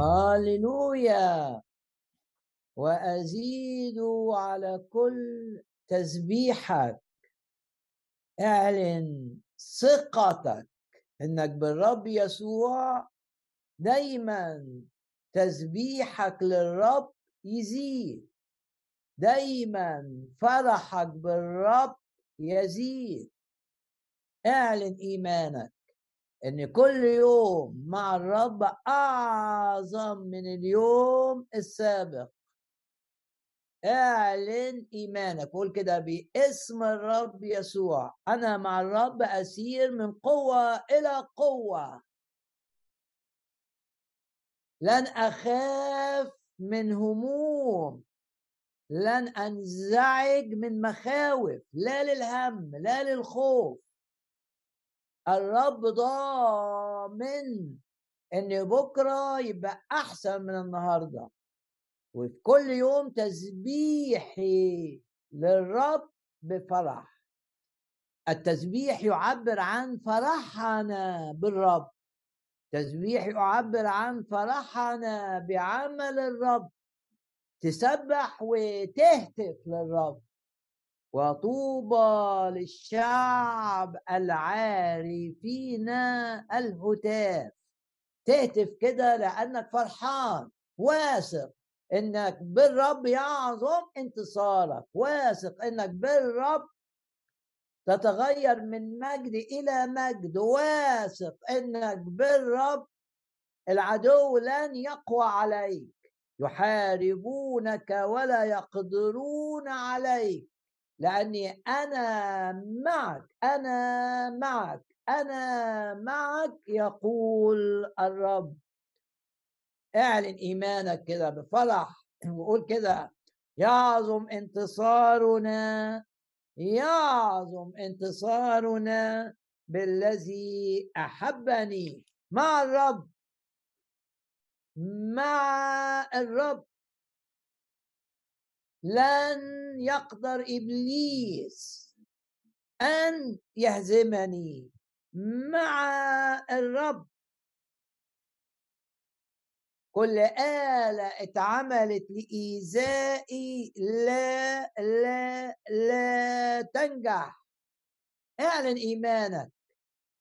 هاللويا. وأزيد على كل تسبيحك. أعلن ثقتك. إنك بالرب يسوع دايما تسبيحك للرب يزيد. دايما فرحك بالرب يزيد. أعلن إيمانك. إن كل يوم مع الرب أعظم من اليوم السابق. اعلن إيمانك. قول كده باسم الرب يسوع. أنا مع الرب أسير من قوة إلى قوة. لن أخاف من هموم. لن أنزعج من مخاوف. لا للهم لا للخوف. الرب ضامن إن بكرة يبقى أحسن من النهارده. وفي كل يوم تسبيحي للرب بفرح. التسبيح يعبر عن فرحنا بالرب. تسبيح يعبر عن فرحنا بعمل الرب. تسبح وتهتف للرب. وطوبى للشعب العارفين الهتاف. تهتف كده لأنك فرحان واثق إنك بالرب يعظم انتصارك واثق إنك بالرب تتغير من مجد إلى مجد واثق إنك بالرب العدو لن يقوى عليك. يحاربونك ولا يقدرون عليك. لأني أنا معك أنا معك أنا معك يقول الرب. اعلن إيمانك كده بفرح وقول كده يعظم انتصارنا يعظم انتصارنا بالذي أحبني مع الرب مع الرب. لن يقدر إبليس أن يهزمني مع الرب. كل آلة اتعملت لإيذائي لا لا لا تنجح. اعلن إيمانك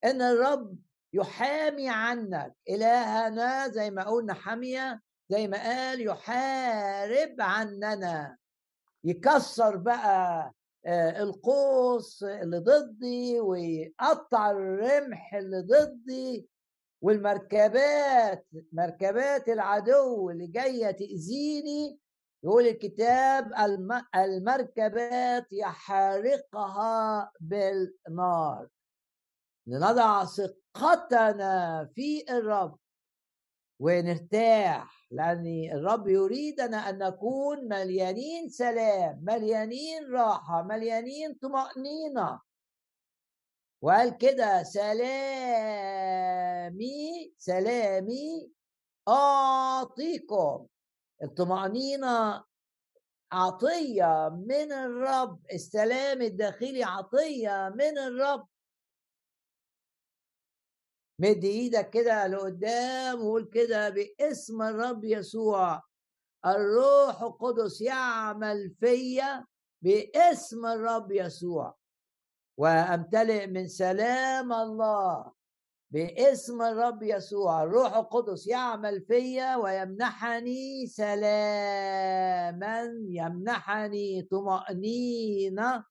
إن الرب يحامي عنك. إلهنا زي ما قلنا حامية زي ما قال يحارب عننا. يكسر بقى آه، القوس اللي ضدي ويقطع الرمح اللي ضدي والمركبات مركبات العدو اللي جاية تأذيني يقول الكتاب المركبات يحرقها بالنار. لنضع ثقتنا في الرب. ونرتاح لأن الرب يريدنا أن نكون مليانين سلام مليانين راحة مليانين طمأنينة. وقال كده سلامي سلامي أعطيكم. الطمأنينة عطية من الرب السلام الداخلي عطية من الرب. مد إيدك كده لقدام وقول كده باسم الرب يسوع. الروح القدس يعمل فيا باسم الرب يسوع. وامتلئ من سلام الله باسم الرب يسوع. الروح القدس يعمل فيا ويمنحني سلاما يمنحني طمأنينة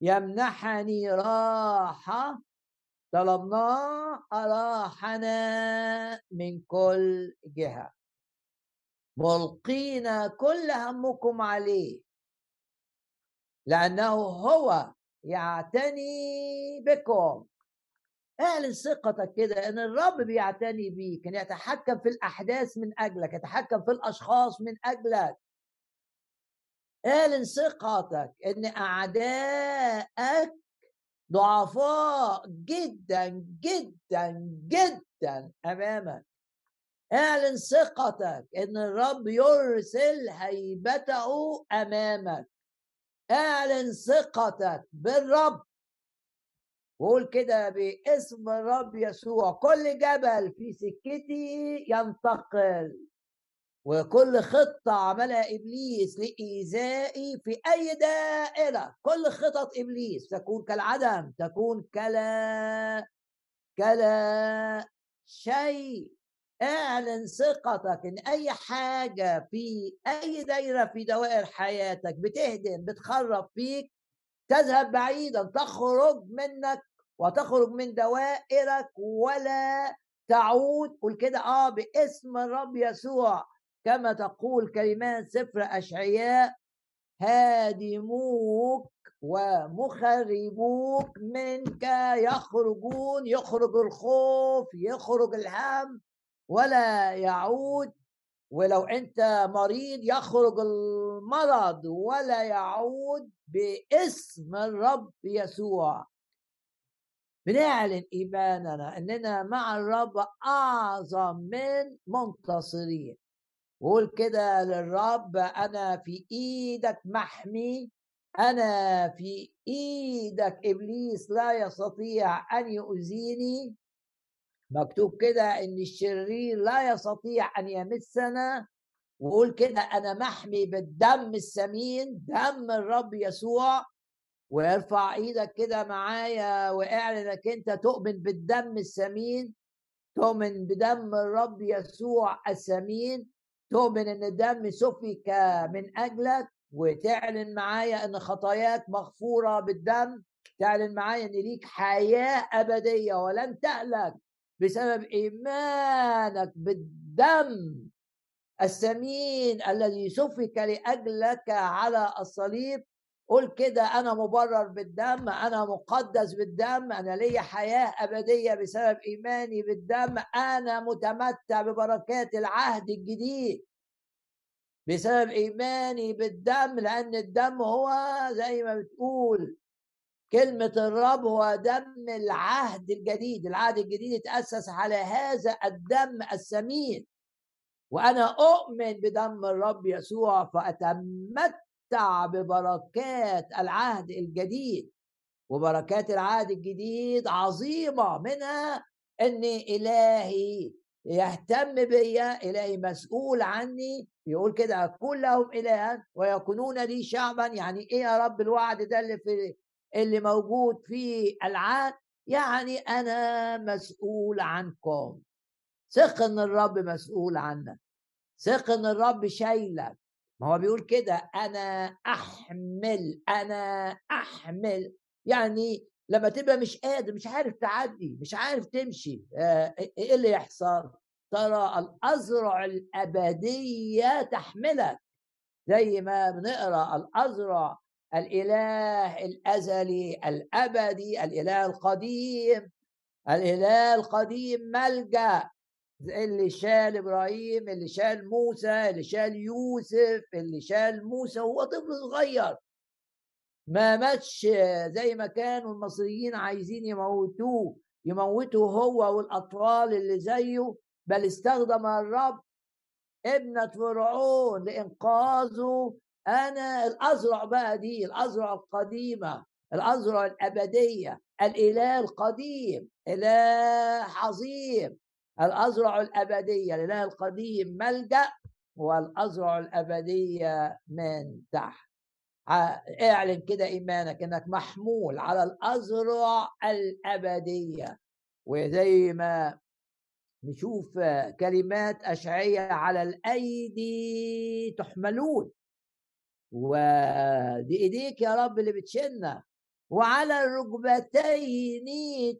يمنحني راحة. طلبناه أراحنا من كل جهة. ملقين كل همكم عليه. لأنه هو يعتني بكم. اعلن ثقتك كده إن الرب بيعتني بيك إن يتحكم في الأحداث من أجلك يتحكم في الأشخاص من أجلك. اعلن ثقتك إن اعدائك ضعفاء جدا جدا جدا أمامك. اعلن ثقتك إن الرب يرسل هيبته أمامك. اعلن ثقتك بالرب. وقول كده باسم الرب يسوع. كل جبل في سكتي ينتقل. وكل خطة عملها إبليس لإيذائي في أي دائرة. كل خطط إبليس تكون كالعدم تكون كلا كلا شيء. اعلن ثقتك إن أي حاجة في أي دايرة في دوائر حياتك بتهدم بتخرب فيك تذهب بعيدا تخرج منك وتخرج من دوائرك ولا تعود. قول كده آه باسم الرب يسوع. كما تقول كلمات سفر أشعياء هادموك ومخربوك منك يخرجون يخرج الخوف يخرج الهم ولا يعود ولو أنت مريض يخرج المرض ولا يعود باسم الرب يسوع. بنعلن إيماننا إننا مع الرب أعظم من منتصرين. وقول كده للرب أنا في إيدك محمي أنا في إيدك إبليس لا يستطيع أن يؤذيني. مكتوب كده إن الشرير لا يستطيع أن يمسنا. وقول كده أنا محمي بالدم الثمين دم الرب يسوع. وارفع إيدك كده معايا واعلن إنك أنت تؤمن بالدم الثمين تؤمن بدم الرب يسوع الثمين تؤمن إن الدم سفك من أجلك وتعلن معايا إن خطاياك مغفورة بالدم. تعلن معايا إن ليك حياة أبدية ولن تهلك بسبب إيمانك بالدم الثمين الذي سفك لأجلك على الصليب. قول كده أنا مبرر بالدم أنا مقدس بالدم أنا لي حياة أبدية بسبب إيماني بالدم أنا متمتع ببركات العهد الجديد بسبب إيماني بالدم لأن الدم هو زي ما بتقول كلمة الرب هو دم العهد الجديد. العهد الجديد اتأسس على هذا الدم الثمين وأنا أؤمن بدم الرب يسوع ببركات العهد الجديد وبركات العهد الجديد عظيمة منها أن إلهي يهتم بيا إلهي مسؤول عني يقول كده أكون لهم إلها ويكونون لي شعبا. يعني إيه يا رب الوعد ده اللي في اللي موجود في العهد؟ يعني أنا مسؤول عنكم. ثق إن الرب مسؤول عنك. ثق إن الرب شايلك. ما هو بيقول كده أنا أحمل أنا أحمل. يعني لما تبقى مش قادر مش عارف تعدي مش عارف تمشي آه، إيه اللي يحصل؟ ترى الأزرع الأبدية تحملك. زي ما بنقرأ الأزرع الإله الأزلي الأبدي الإله القديم. الإله القديم ملجأ. اللي شال إبراهيم اللي شال موسى اللي شال يوسف اللي شال موسى وهو طفل صغير. ما ماتش زي ما كانوا المصريين عايزين يموتوه يموتوا هو والأطفال اللي زيه. بل استخدم الرب ابنة فرعون لإنقاذه. أنا الأزرع بقى دي الأزرع القديمة الأزرع الأبدية الإله القديم إله عظيم. الأزرع الأبدية الاله القديم ملجأ والأزرع الأبدية من تحت. اعلن كده إيمانك إنك محمول على الأزرع الأبدية. وزي ما نشوف كلمات أشعية على الأيدي تحملون. وبإيديك يا رب اللي بتشلنا وعلى الركبتين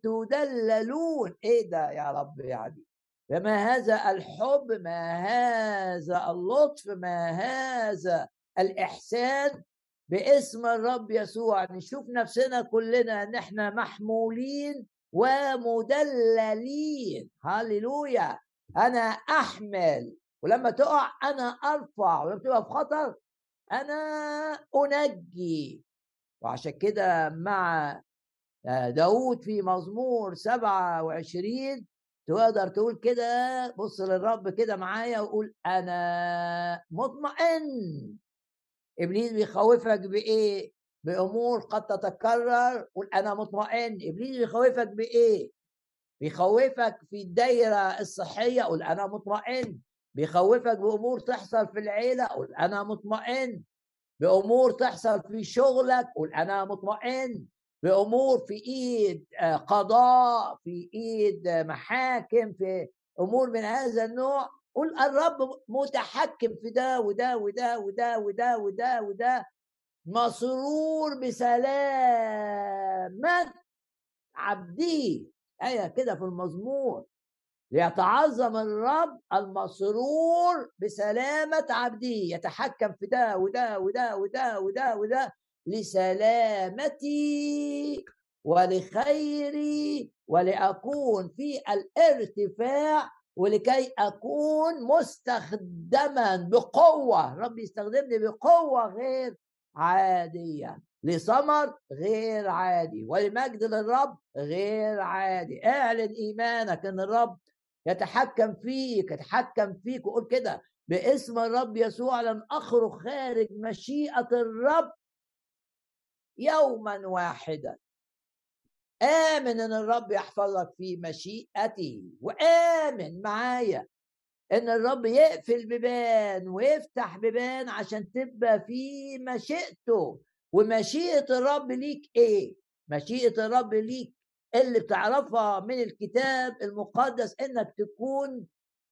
تدللون. إيه ده يا رب يعني فما هذا الحب؟ ما هذا اللطف؟ ما هذا الإحسان باسم الرب يسوع؟ نشوف نفسنا كلنا ان إحنا محمولين ومدللين. هللويا! أنا أحمل. ولما تقع أنا أرفع. ولما تبقى في خطر أنا أنجي. وعشان كده مع آه، داود في مزمور 27 تقدر تقول كده بص للرب كده معايا وقول أنا مطمئن. إبليس بيخوفك بإيه؟ بأمور قد تتكرر قول أنا مطمئن. إبليس بيخوفك بإيه؟ بيخوفك في الدايرة الصحية قول أنا مطمئن. بيخوفك بأمور تحصل في العيلة قول أنا مطمئن. بأمور تحصل في شغلك قول أنا مطمئن. بأمور في إيد آه، قضاء في إيد محاكم في أمور من هذا النوع. قول الرب متحكم في ده وده وده وده وده وده وده. مسرور بسلامة عبدي. آية كده في المزمور. ليتعظم الرب المسرور بسلامة عبده يتحكم في ده وده وده وده وده وده لسلامتي ولخيري ولأكون في الارتفاع ولكي أكون مستخدما بقوة. رب يستخدمني بقوة غير عادية. لثمر غير عادي. ولمجد للرب غير عادي. اعلن إيمانك إن الرب يتحكم فيك يتحكم فيك وقول كده باسم الرب يسوع لن أخرج خارج مشيئة الرب يوما واحدا. آمن إن الرب يحفظك في مشيئته وآمن معايا إن الرب يقفل بيبان ويفتح بيبان عشان تبقى في مشيئته. ومشيئة الرب ليك إيه؟ مشيئة الرب ليك اللي بتعرفها من الكتاب المقدس إنك تكون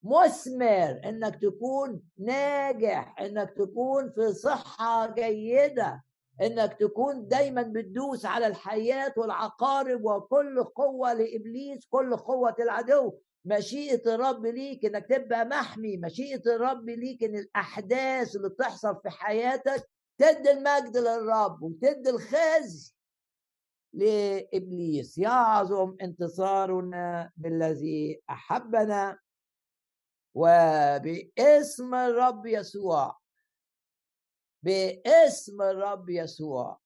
مثمر إنك تكون ناجح إنك تكون في صحة جيدة إنك تكون دايما بتدوس على الحياة والعقارب وكل قوة لإبليس كل قوة العدو. مشيئة الرب ليك إنك تبقى محمي مشيئة الرب ليك إن الأحداث اللي بتحصل في حياتك تدي المجد للرب وتدي الخزي. لإبليس. يعظم انتصارنا بالذي أحبنا وباسم الرب يسوع. باسم الرب يسوع.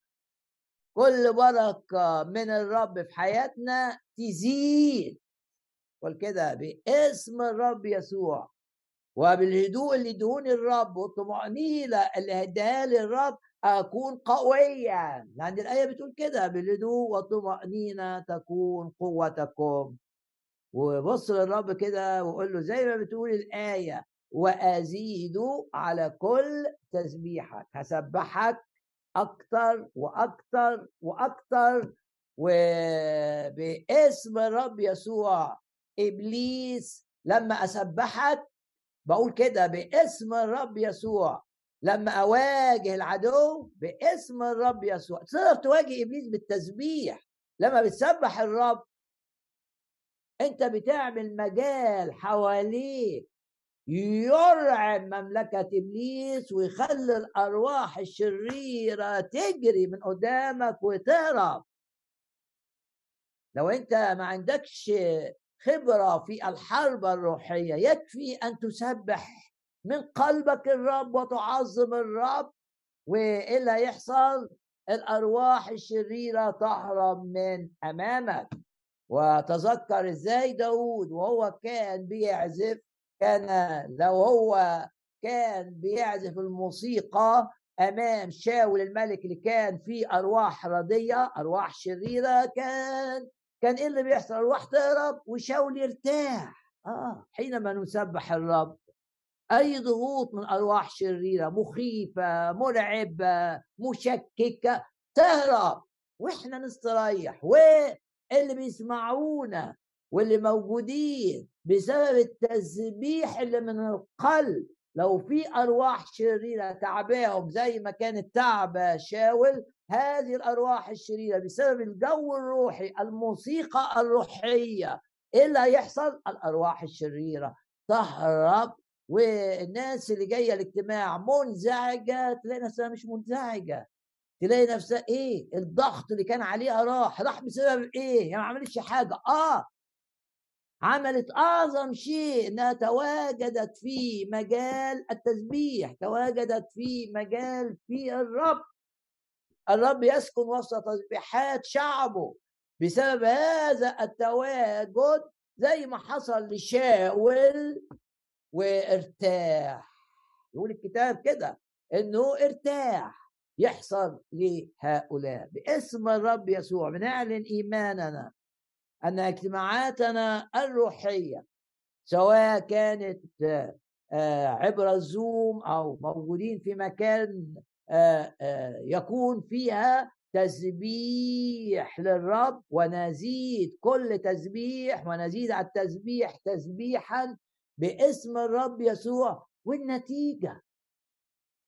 كل بركة من الرب في حياتنا تزيد. قول كده باسم الرب يسوع. وبالهدوء اللي دون الرب والطمأنينة اللي هداها لي الرب أكون قويا. لأن الآية بتقول كده بالهدوء والطمأنينة تكون قوتكم. وبص للرب كده وقول له زي ما بتقول الآية وأزيد على كل تسبيحك. هسبحك أكتر وأكتر وأكتر. وباسم الرب يسوع إبليس. لما أسبحك بقول كده باسم الرب يسوع. لما أواجه العدو باسم الرب يسوع. تقدر تواجه إبليس بالتسبيح لما بتسبح الرب؟ أنت بتعمل مجال حواليك يرعب مملكة إبليس ويخلي الأرواح الشريرة تجري من قدامك وتهرب. لو أنت ما عندكش خبرة في الحرب الروحية يكفي أن تسبح. من قلبك الرب وتعظم الرب وإيه اللي هيحصل الأرواح الشريرة تهرب من أمامك. وتذكر إزاي داود وهو كان بيعزف كان لو هو كان بيعزف الموسيقى أمام شاول الملك اللي كان فيه أرواح رديه أرواح شريرة كان كان إيه اللي بيحصل؟ الروح تهرب وشاول يرتاح. آه حينما نسبح الرب أي ضغوط من أرواح شريرة مخيفة مرعبه مشككة تهرب. وإحنا نستريح. واللي بيسمعونا واللي موجودين بسبب التسبيح اللي من القلب. لو في أرواح شريرة تعباهم زي ما كانت تعبه شاول هذه الأرواح الشريرة بسبب الجو الروحي الموسيقى الروحية إيه اللي هيحصل؟ الأرواح الشريرة تهرب والناس اللي جاية الاجتماع منزعجة تلاقي نفسها مش منزعجة. تلاقي نفسها إيه؟ الضغط اللي كان عليها راح. راح بسبب إيه؟ يعني ما عملتش حاجة. آه. عملت أعظم شيء إنها تواجدت في مجال التسبيح تواجدت في مجال في الرب. الرب يسكن وسط تسبيحات شعبه بسبب هذا التواجد زي ما حصل لشاول وارتاح. يقول الكتاب كده إنه ارتاح. يحصل لهؤلاء باسم الرب يسوع بنعلن إيماننا أن اجتماعاتنا الروحية سواء كانت عبر الزوم أو موجودين في مكان يكون فيها تسبيح للرب ونزيد كل تسبيح ونزيد على التسبيح تسبيحا باسم الرب يسوع والنتيجة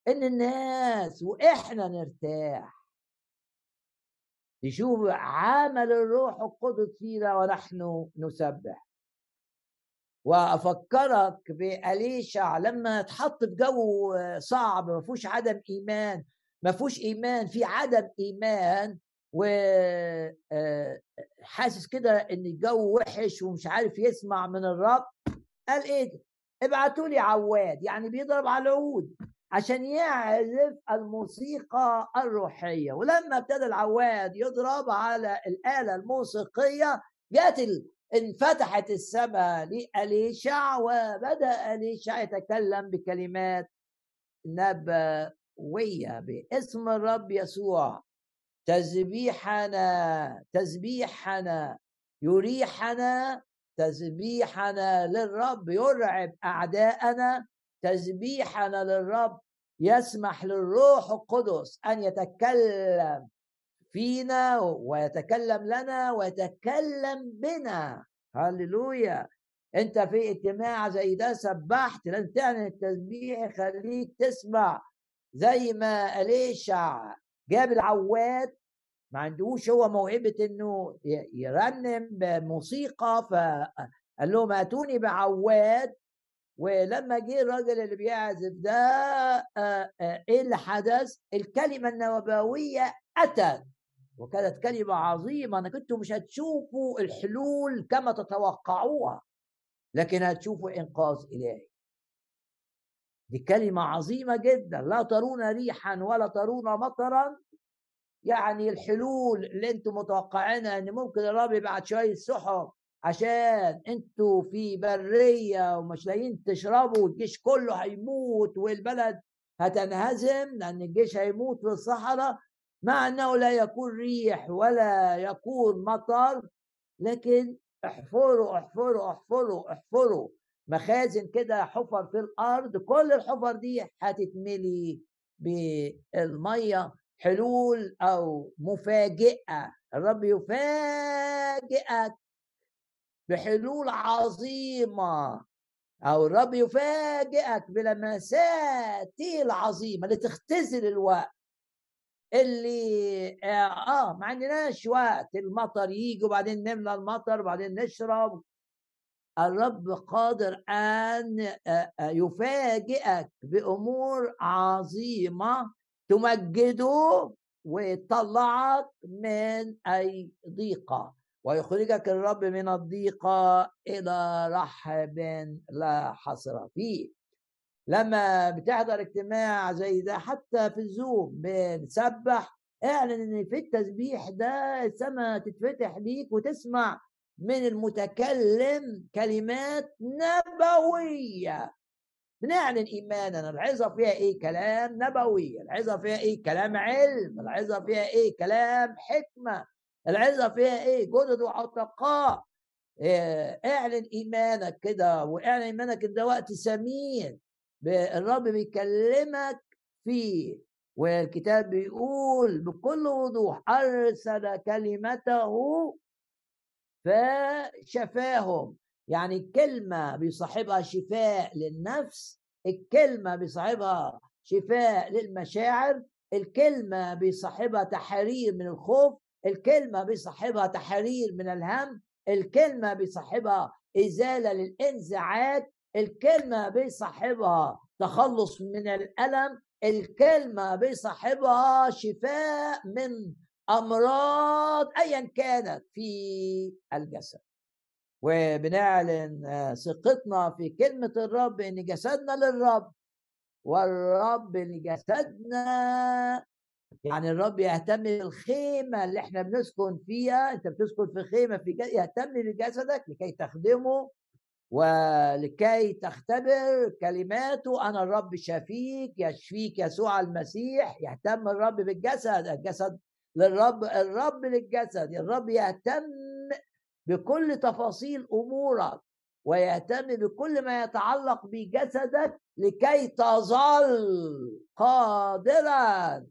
إن الناس وإحنا نرتاح. نشوف عمل الروح القدس فينا ونحن نسبح. وأفكرك بأليشع لما اتحط في جو صعب ما فيهوش عدم إيمان ما فيهوش إيمان في عدم إيمان و آه، حاسس كده إن الجو وحش ومش عارف يسمع من الرب. قال إيه ده ابعتوا لي عواد يعني بيضرب على العود عشان يعزف الموسيقى الروحية. ولما ابتدى العواد يضرب على الآلة الموسيقية جات انفتحت السماء لأليشع وبدأ أليشع يتكلم بكلمات نبوية باسم الرب يسوع. تسبيحنا تسبيحنا يريحنا تسبيحنا للرب يرعب أعداءنا. تسبيحنا للرب يسمح للروح القدس أن يتكلم فينا ويتكلم لنا ويتكلم بنا. هللويا! أنت في اجتماع زي ده سبحت لازم تعلن التسبيح يخليك تسمع. زي ما إليشع جاب العواد ما عندوش هو موهبة إنه يرنم بموسيقى فقال لهم أتوني بعواد ولما جه الراجل اللي بيعزف ده إيه اللي حدث؟ الكلمة النبويه اتت وكانت كلمة عظيمة أنك أنتم مش هتشوفوا الحلول كما تتوقعوها لكن هتشوفوا إنقاذ إلهي دي كلمة عظيمة جدا لا ترون ريحا ولا ترون مطرا يعني الحلول اللي أنتم متوقعينها إن ممكن الرب يبعت شوية سحب عشان أنتوا في برية ومش لاقيين تشربوا والجيش كله هيموت والبلد هتنهزم لأن الجيش هيموت في الصحراء مع إنه لا يكون ريح ولا يكون مطر لكن احفروا احفروا احفروا احفروا مخازن كده حفر في الأرض كل الحفر دي هتتملي بالمية. حلول أو مفاجئة. الرب يفاجئك بحلول عظيمة أو الرب يفاجئك بلمساته العظيمة لتختزل الوقت اللي آه, آه ما عندناش وقت. المطر يجي وبعدين نملى المطر وبعدين نشرب. الرب قادر أن آه، آه، يفاجئك بأمور عظيمة. تمجده ويطلعك من أي ضيقة ويخرجك الرب من الضيقة إلى رحب لا حصر فيه. لما بتحضر اجتماع زي ده حتى في الزوم بنسبح اعلن إن في التسبيح ده السماء تتفتح ليك وتسمع من المتكلم كلمات نبوية. بنعلن ايماننا العظة فيها إيه؟ كلام نبوي العظة فيها إيه؟ كلام علم العظة فيها إيه؟ كلام حكمة العظة فيها إيه؟ جدد وعتقاء. إيه، اعلن إيمانك كده واعلن إيمانك إن ده وقت ثمين الرب بيكلمك فيه والكتاب بيقول بكل وضوح أرسل كلمته فشفاهم. يعني الكلمة بيصاحبها شفاء للنفس الكلمة بيصاحبها شفاء للمشاعر الكلمة بيصاحبها تحرير من الخوف الكلمة بيصاحبها تحرير من الهم الكلمة بيصاحبها إزالة للإنزعاج الكلمة بيصاحبها تخلص من الألم الكلمة بيصاحبها شفاء من أمراض أيا كانت في الجسد. وبنعلن ثقتنا في كلمة الرب إن جسدنا للرب والرب لجسدنا يعني الرب يهتم بالخيمة اللي إحنا بنسكن فيها أنت بتسكن في خيمة في يهتم بجسدك لكي تخدمه ولكي تختبر كلماته أنا الرب شفيك يشفيك يسوع المسيح يهتم الرب بالجسد الجسد للرب الرب للجسد الرب يهتم بكل تفاصيل أمورك ويهتم بكل ما يتعلق بجسدك لكي تظل قادرا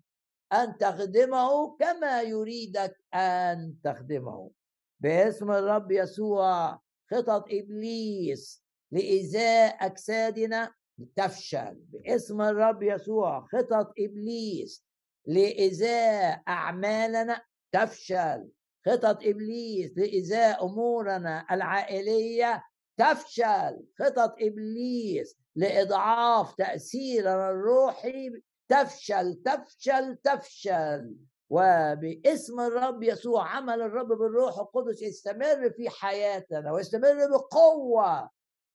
أن تخدمه كما يريدك أن تخدمه. باسم الرب يسوع خطط إبليس لايذاء أجسادنا تفشل. باسم الرب يسوع خطط إبليس لايذاء أعمالنا تفشل. خطط إبليس لايذاء أمورنا العائلية تفشل. خطط إبليس لإضعاف تأثيرنا الروحي تفشل تفشل تفشل. وباسم الرب يسوع عمل الرب بالروح القدس يستمر في حياتنا ويستمر بقوة.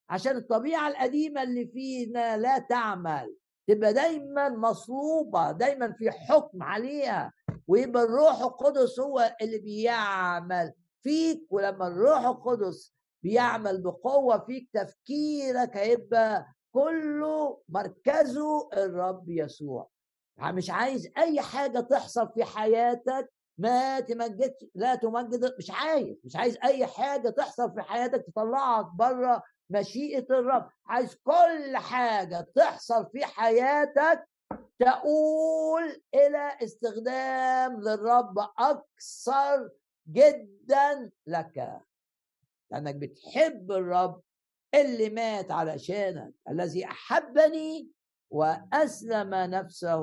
عشان الطبيعة القديمة اللي فينا لا تعمل. تبقى دايما مصلوبة دايما في حكم عليها. ويبقى الروح القدس هو اللي بيعمل فيك ولما الروح القدس بيعمل بقوة فيك تفكيرك هيبقى كله مركزه الرب يسوع. مش عايز أي حاجة تحصل في حياتك ما تمجدش لا تمجد مش عايز مش عايز أي حاجة تحصل في حياتك تطلعك بره مشيئة الرب. عايز كل حاجة تحصل في حياتك تقول إلى استخدام للرب أكثر جدا لك. لأنك بتحب الرب اللي مات علشانك الذي أحبني وأسلم نفسه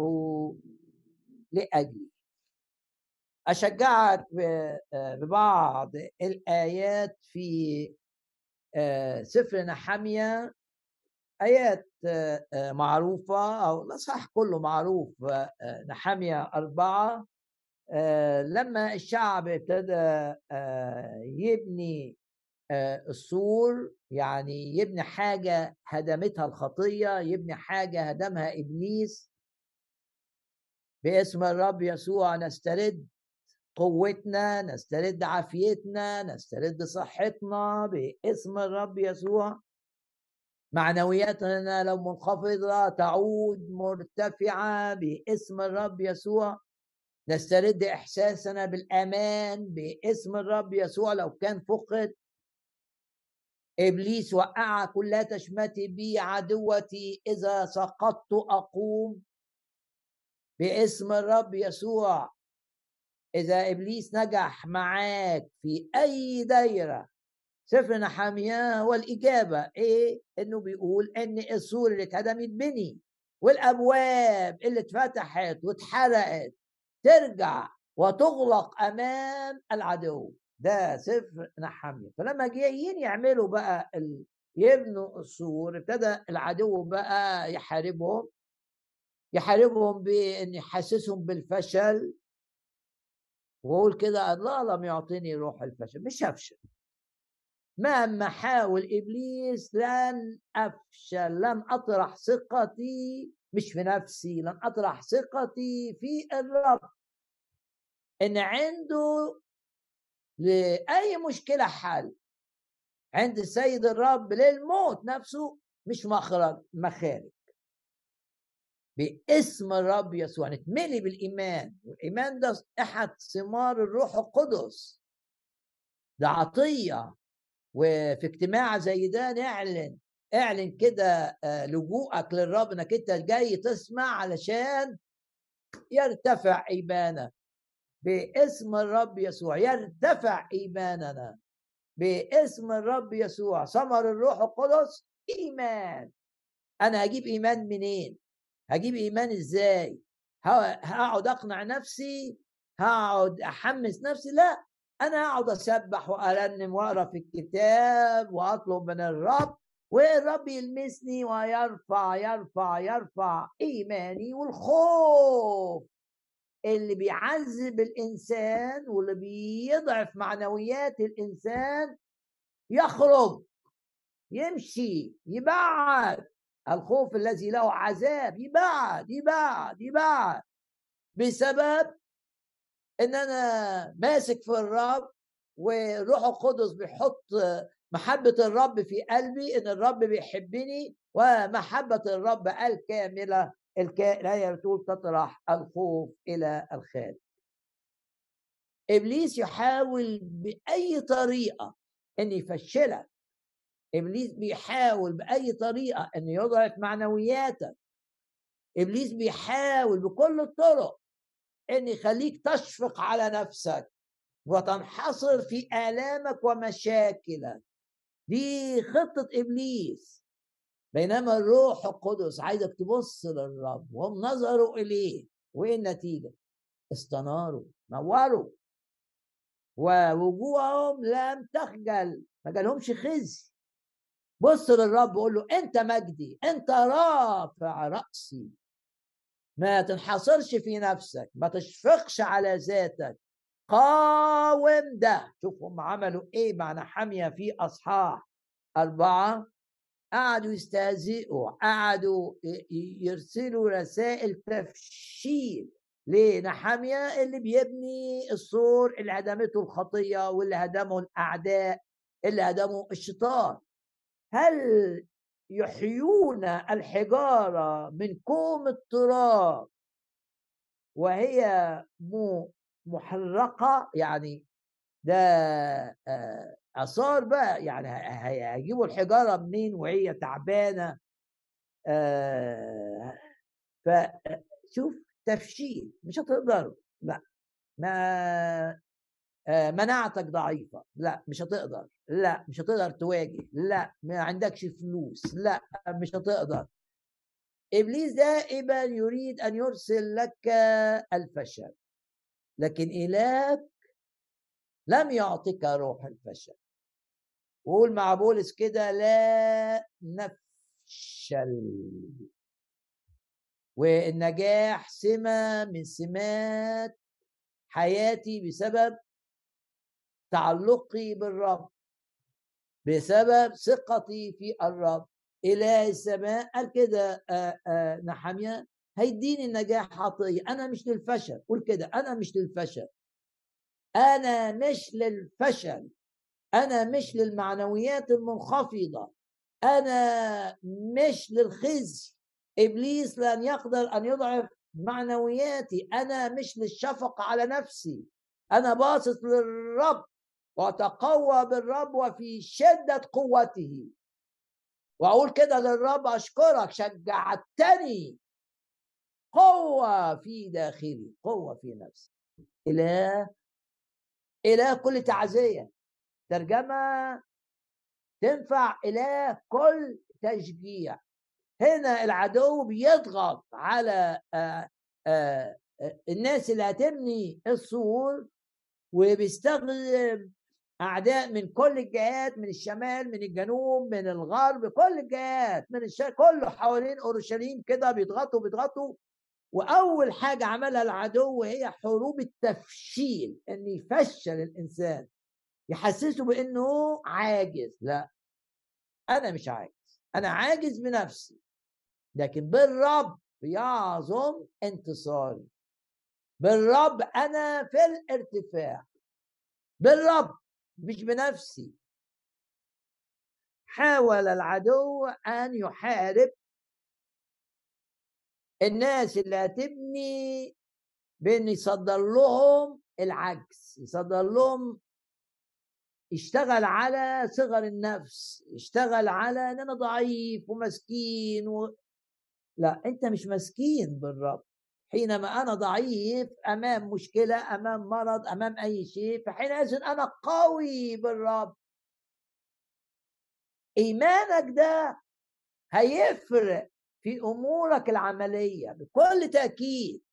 لأجلي. أشجعك ببعض الآيات في سفر نحمية آيات آه، آه، معروفة أو الأصحاح كله معروف نحمية أربعة لما الشعب ابتدى يبني السور يعني يبني حاجة هدمتها الخطية يبني حاجة هدمها إبليس باسم الرب يسوع نسترد. قوتنا نسترد عافيتنا نسترد صحتنا باسم الرب يسوع. معنوياتنا لو منخفضة تعود مرتفعة باسم الرب يسوع. نسترد إحساسنا بالأمان باسم الرب يسوع لو كان فقد. إبليس وقع كل تشمتي بي عدوتي إذا سقطت أقوم. باسم الرب يسوع إذا إبليس نجح معاك في أي دايرة سفر نحامية هو الإجابة إيه؟ إنه بيقول إن السور اللي اتهدم يتبني والأبواب اللي اتفتحت واتحرقت ترجع وتغلق أمام العدو. ده سفر نحامية فلما جايين يعملوا بقى ال... يبنوا السور ابتدى العدو بقى يحاربهم يحاربهم بإن يحسسهم بالفشل. وأقول كده الله لم يعطيني روح الفشل. مش هفشل. مهما حاول إبليس لن أفشل لن أطرح ثقتي مش في نفسي لن أطرح ثقتي في الرب. إن عنده لأي مشكلة حل عند السيد الرب للموت نفسه مش مخرج مخارج. باسم الرب يسوع. نتملي بالإيمان. والإيمان ده أحد ثمار الروح القدس. ده عطية. وفي اجتماع زي ده نعلن اعلن كده آه، لجوءك للرب إنك أنت جاي تسمع علشان يرتفع إيمانك. باسم الرب يسوع. يرتفع إيماننا. باسم الرب يسوع. ثمر الروح القدس. إيمان. أنا هجيب إيمان منين؟ هجيب إيمان إزاي؟ هقعد أقنع نفسي؟ هقعد أحمس نفسي؟ لا أنا هقعد أسبح وأرنم وأقرأ في الكتاب وأطلب من الرب والرب يلمسني ويرفع يرفع يرفع إيماني والخوف. اللي بيعذب الإنسان واللي بيضعف معنويات الإنسان يخرج يمشي يبعد الخوف الذي له عذاب يبعد يبعد يبعد. بسبب إن أنا ماسك في الرب وروح القدس بيحط محبة الرب في قلبي إن الرب بيحبني ومحبة الرب الكاملة الآية بتقول تطرح الخوف إلى الخارج. إبليس يحاول بأي طريقة أن يفشلك. إبليس بيحاول بأي طريقة إن يضعف معنوياتك إبليس بيحاول بكل الطرق إن يخليك تشفق على نفسك وتنحصر في آلامك ومشاكلك. دي خطة إبليس. بينما الروح القدس عايزك تبص للرب وهم نظروا إليه. وإيه النتيجة؟ استناروا نوروا ووجوههم لم تخجل ما جالهمش خزي. بص للرب وقول له أنت مجدي أنت رافع رأسي. ما تنحصرش في نفسك ما تشفقش على ذاتك. قاوم ده. شوف هم عملوا إيه مع نحمية في أصحاح أربعة. قعدوا يستهزئوا قعدوا يرسلوا رسائل تفشيل. لنحمية اللي بيبني السور اللي هدمته الخطية واللي هدمه الأعداء اللي هدمه الشيطان. هل يحيون الحجارة من كوم التراب وهي محرقة؟ يعني ده آه، آثار بقى يعني هيجيبوا الحجارة منين وهي تعبانة؟ آه، فشوف تفشيل مش هتقدر لا ما آه، مناعتك ضعيفة. لا مش هتقدر. لا مش هتقدر تواجه. لا ما عندكش فلوس. لا مش هتقدر. إبليس دائما يريد أن يرسل لك الفشل لكن إلهك لم يعطيك روح الفشل. قول مع بولس كده لا نفشل. والنجاح سمة من سمات حياتي بسبب تعلقي بالرب. بسبب ثقتي في الرب. إله السماء قال كده نحمية هيديني النجاح عطية. أنا مش للفشل. قول كده أنا مش للفشل. أنا مش للفشل. أنا مش للمعنويات المنخفضة. أنا مش للخزي. إبليس لن يقدر أن يضعف معنوياتي. أنا مش للشفقة على نفسي. أنا باصص للرب. وتقوى بالرب وفي شدة قوته. وأقول كده للرب أشكرك شجعتني. قوة في داخلي قوة في نفسي. إله إله كل تعزية. ترجمة تنفع إله كل تشجيع. هنا العدو بيضغط على آآ آآ الناس اللي هتبني السور وبيستخدم أعداء من كل الجهات من الشمال من الجنوب من الغرب كل الجهات من الشرق كله حوالين أورشليم كده بيضغطوا بيضغطوا. وأول حاجة عملها العدو هي حروب التفشيل إن يفشل الإنسان. يحسسه بإنه عاجز. لا أنا مش عاجز. أنا عاجز بنفسي. لكن بالرب يعظم انتصاري. بالرب أنا في الارتفاع. بالرب مش بنفسي. حاول العدو أن يحارب الناس اللي هتبني بأن يصدر لهم العجز يصدر لهم يشتغل على صغر النفس يشتغل على إن أنا ضعيف ومسكين و... لا أنت مش مسكين بالرب. حينما أنا ضعيف أمام مشكلة أمام مرض أمام أي شيء فحينئذ أنا قوي بالرب. إيمانك ده هيفرق في أمورك العملية بكل تأكيد.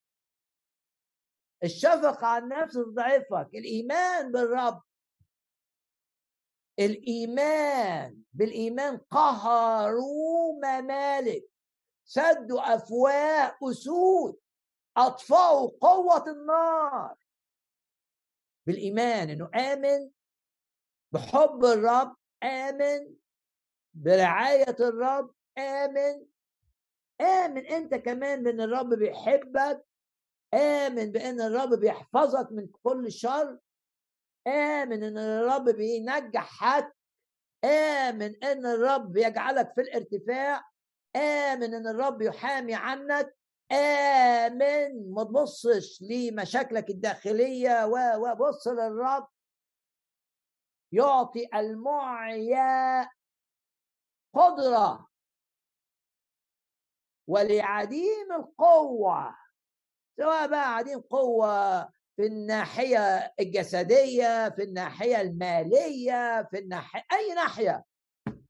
الشفقة على النفس تضعفك الإيمان بالرب. الإيمان بالإيمان قهروا ممالك. سدوا افواه أسود. اطفأوا قوة النار. بالإيمان إنه آمن بحب الرب آمن برعاية الرب آمن. آمن أنت كمان بأن الرب بيحبك آمن بأن الرب بيحفظك من كل شر. آمن إن الرب بينجحك. آمن إن الرب يجعلك في الارتفاع. آمن إن الرب يحامي عنك. آمن ما تبصش لمشاكلك الداخلية وبص للرب. يعطي المعيا القدرة ولعديم القوة. سواء بقى عديم قوة في الناحية الجسدية في الناحية المالية في الناحية أي ناحية.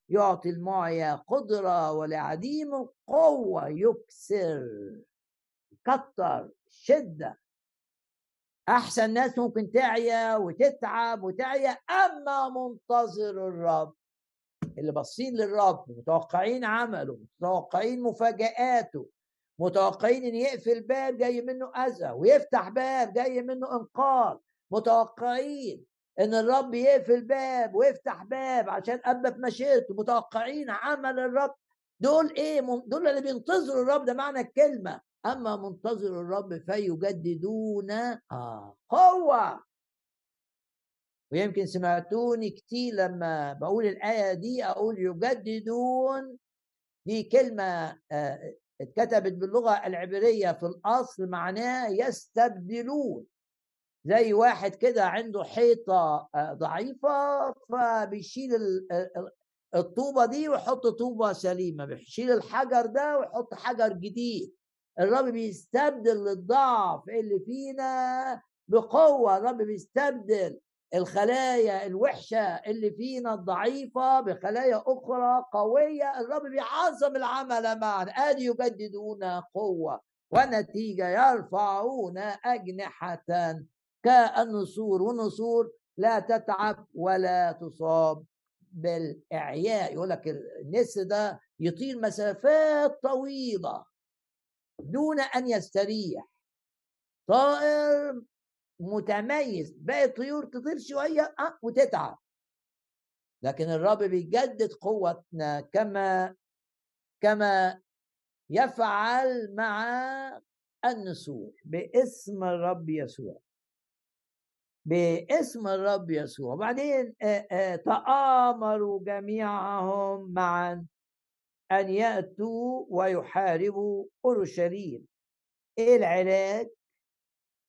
يعطي المعيا قدرة ولعديم القوة يكسر يكتر شدة أحسن ناس ممكن تعيا وتتعب وتعيا أما منتظر الرب. اللي باصين للرب متوقعين عمله متوقعين مفاجآته متوقعين إن يقفل باب جاي منه أذى ويفتح باب جاي منه إنقاذ متوقعين. إن الرب يقفل باب ويفتح باب عشان ابا في مشيئته متوقعين عمل الرب. دول إيه؟ دول اللي بينتظروا الرب ده معنى الكلمة. أما منتظر الرب فيجددون آه قوه ويمكن سمعتوني كتير لما بقول الآية دي أقول يجددون. دي كلمة آه اتكتبت باللغة العبرية في الأصل معناها يستبدلون. زي واحد كده عنده حيطة آه، ضعيفة فبيشيل الطوبة دي ويحط طوبة سليمة بيشيل الحجر ده ويحط حجر جديد. الرب بيستبدل الضعف اللي فينا بقوة الرب بيستبدل الخلايا الوحشة اللي فينا الضعيفة بخلايا أخرى قوية. الرب بيعظم العمل معنا. أدي يجددون قوة ونتيجة يرفعون أجنحة كالنسور والنسور لا تتعب ولا تصاب بالإعياء. يقول لك النسر ده يطير مسافات طويلة دون أن يستريح. طائر متميز باقي الطيور تطير شوية أه وتتعب. لكن الرب بيجدد قوتنا كما كما يفعل مع النسور باسم الرب يسوع. باسم الرب يسوع. وبعدين تآمروا جميعهم معا أن يأتوا ويحاربوا أورشليم. إيه العلاج؟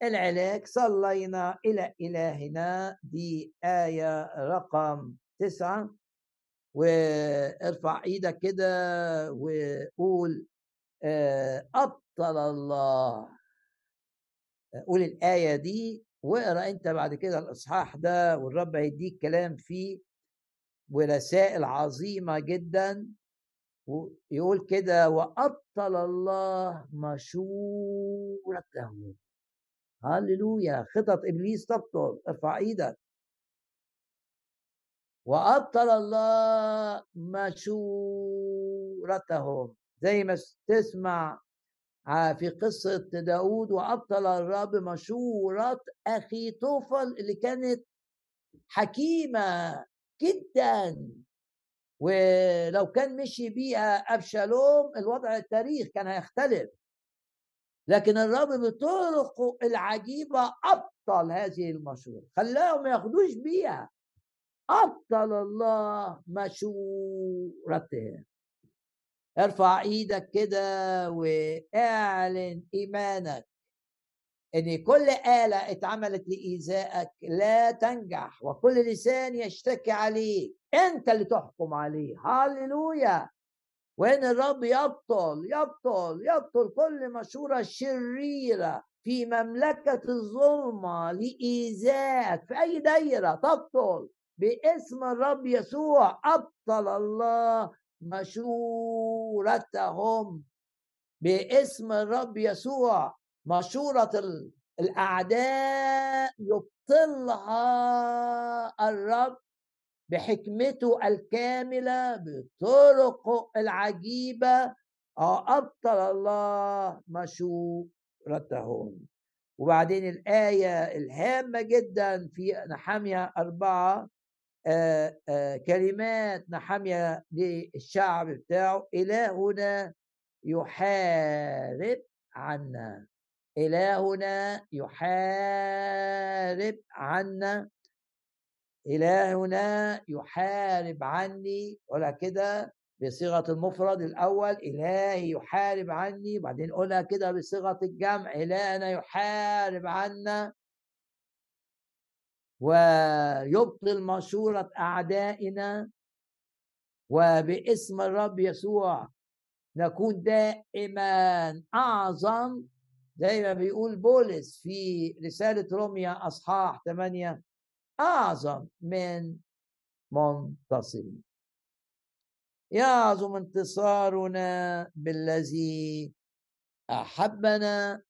العلاج صلينا إلى إلهنا. دي آية رقم تسعة. وارفع إيدك كده وقول أبطل الله. قول الآية دي واقرأ أنت بعد كده الإصحاح ده والرب هيديك كلام فيه ورسائل عظيمة جدا ويقول كده وأبطل الله مشورته. هللويا! خطط إبليس تبطل. ارفع إيدك. وأبطل الله مشورتهم زي ما تسمع في قصة داود وأبطل الرب مشورة أخي طوفل اللي كانت حكيمة جدا. ولو كان مشي بيها أبشالوم الوضع التاريخ كان هيختلف. لكن الرب بطرقه العجيبة أبطل هذه المشورة خلاهم ما ياخدوش بيها. أبطل الله مشورتهم. ارفع إيدك كده واعلن ايمانك ان كل آلة اتعملت لإيذائك لا تنجح وكل لسان يشتكي عليك. انت اللي تحكم عليه. هللويا! وان الرب يبطل يبطل يبطل كل مشورة شريرة في مملكة الظلمة لإيذائك في أي دايرة تبطل باسم الرب يسوع. أبطل الله مشورتهم باسم الرب يسوع. مشورة الأعداء يبطلها الرب بحكمته الكاملة بطرقه العجيبة. أبطل الله مشورتهم. وبعدين الآية الهامة جدا في نحمية أربعة كلمات نحمية للشعب بتاعه إلهنا يحارب عنا. إلهنا يحارب عنا. إلهنا يحارب عني. ولا كده بصيغة المفرد الأول إلهي يحارب عني. وبعدين قولها كده بصيغة الجمع إلهنا يحارب عنا. ويبطل مشورة أعدائنا. وباسم الرب يسوع نكون دائما أعظم زي ما بيقول بولس في رسالة روميا أصحاح 8 أعظم من منتصرين. يعظم انتصارنا بالذي أحبنا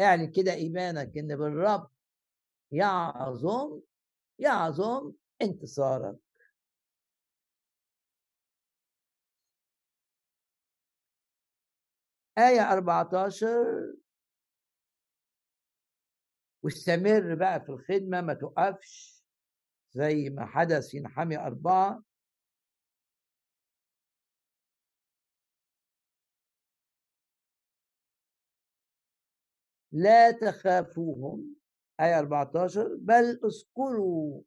يعني كده إيمانك إن بالرب يعظم يعظم انتصارك. آية 14 واستمر بقى في الخدمة ما توقفش زي ما حدث في نحامي أربعة. لا تخافوهم آية 14 بل اذكروا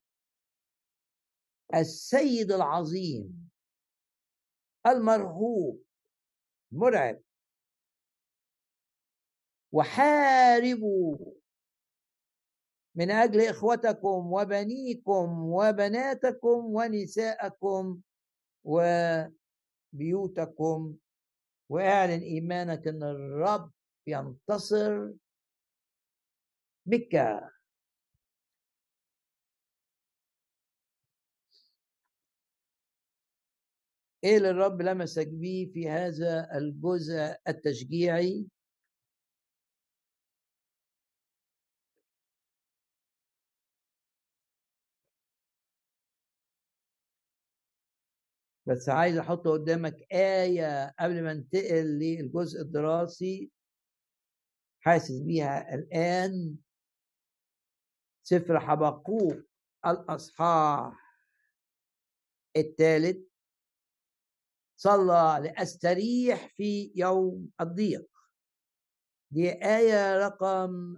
السيد العظيم المرهوب مرعب. وحاربوا من أجل إخوتكم وبنيكم وبناتكم ونساءكم وبيوتكم. واعلن إيمانك إن الرب ينتصر بك. إيه اللي الرب لمسك بيه في هذا الجزء التشجيعي؟ بس عايز أحط قدامك آية قبل ما انتقل للجزء الدراسي. حاسس بيها الآن. سفر حبقوق الأصحاح. الثالث صلى لأستريح في يوم الضيق. دي آية رقم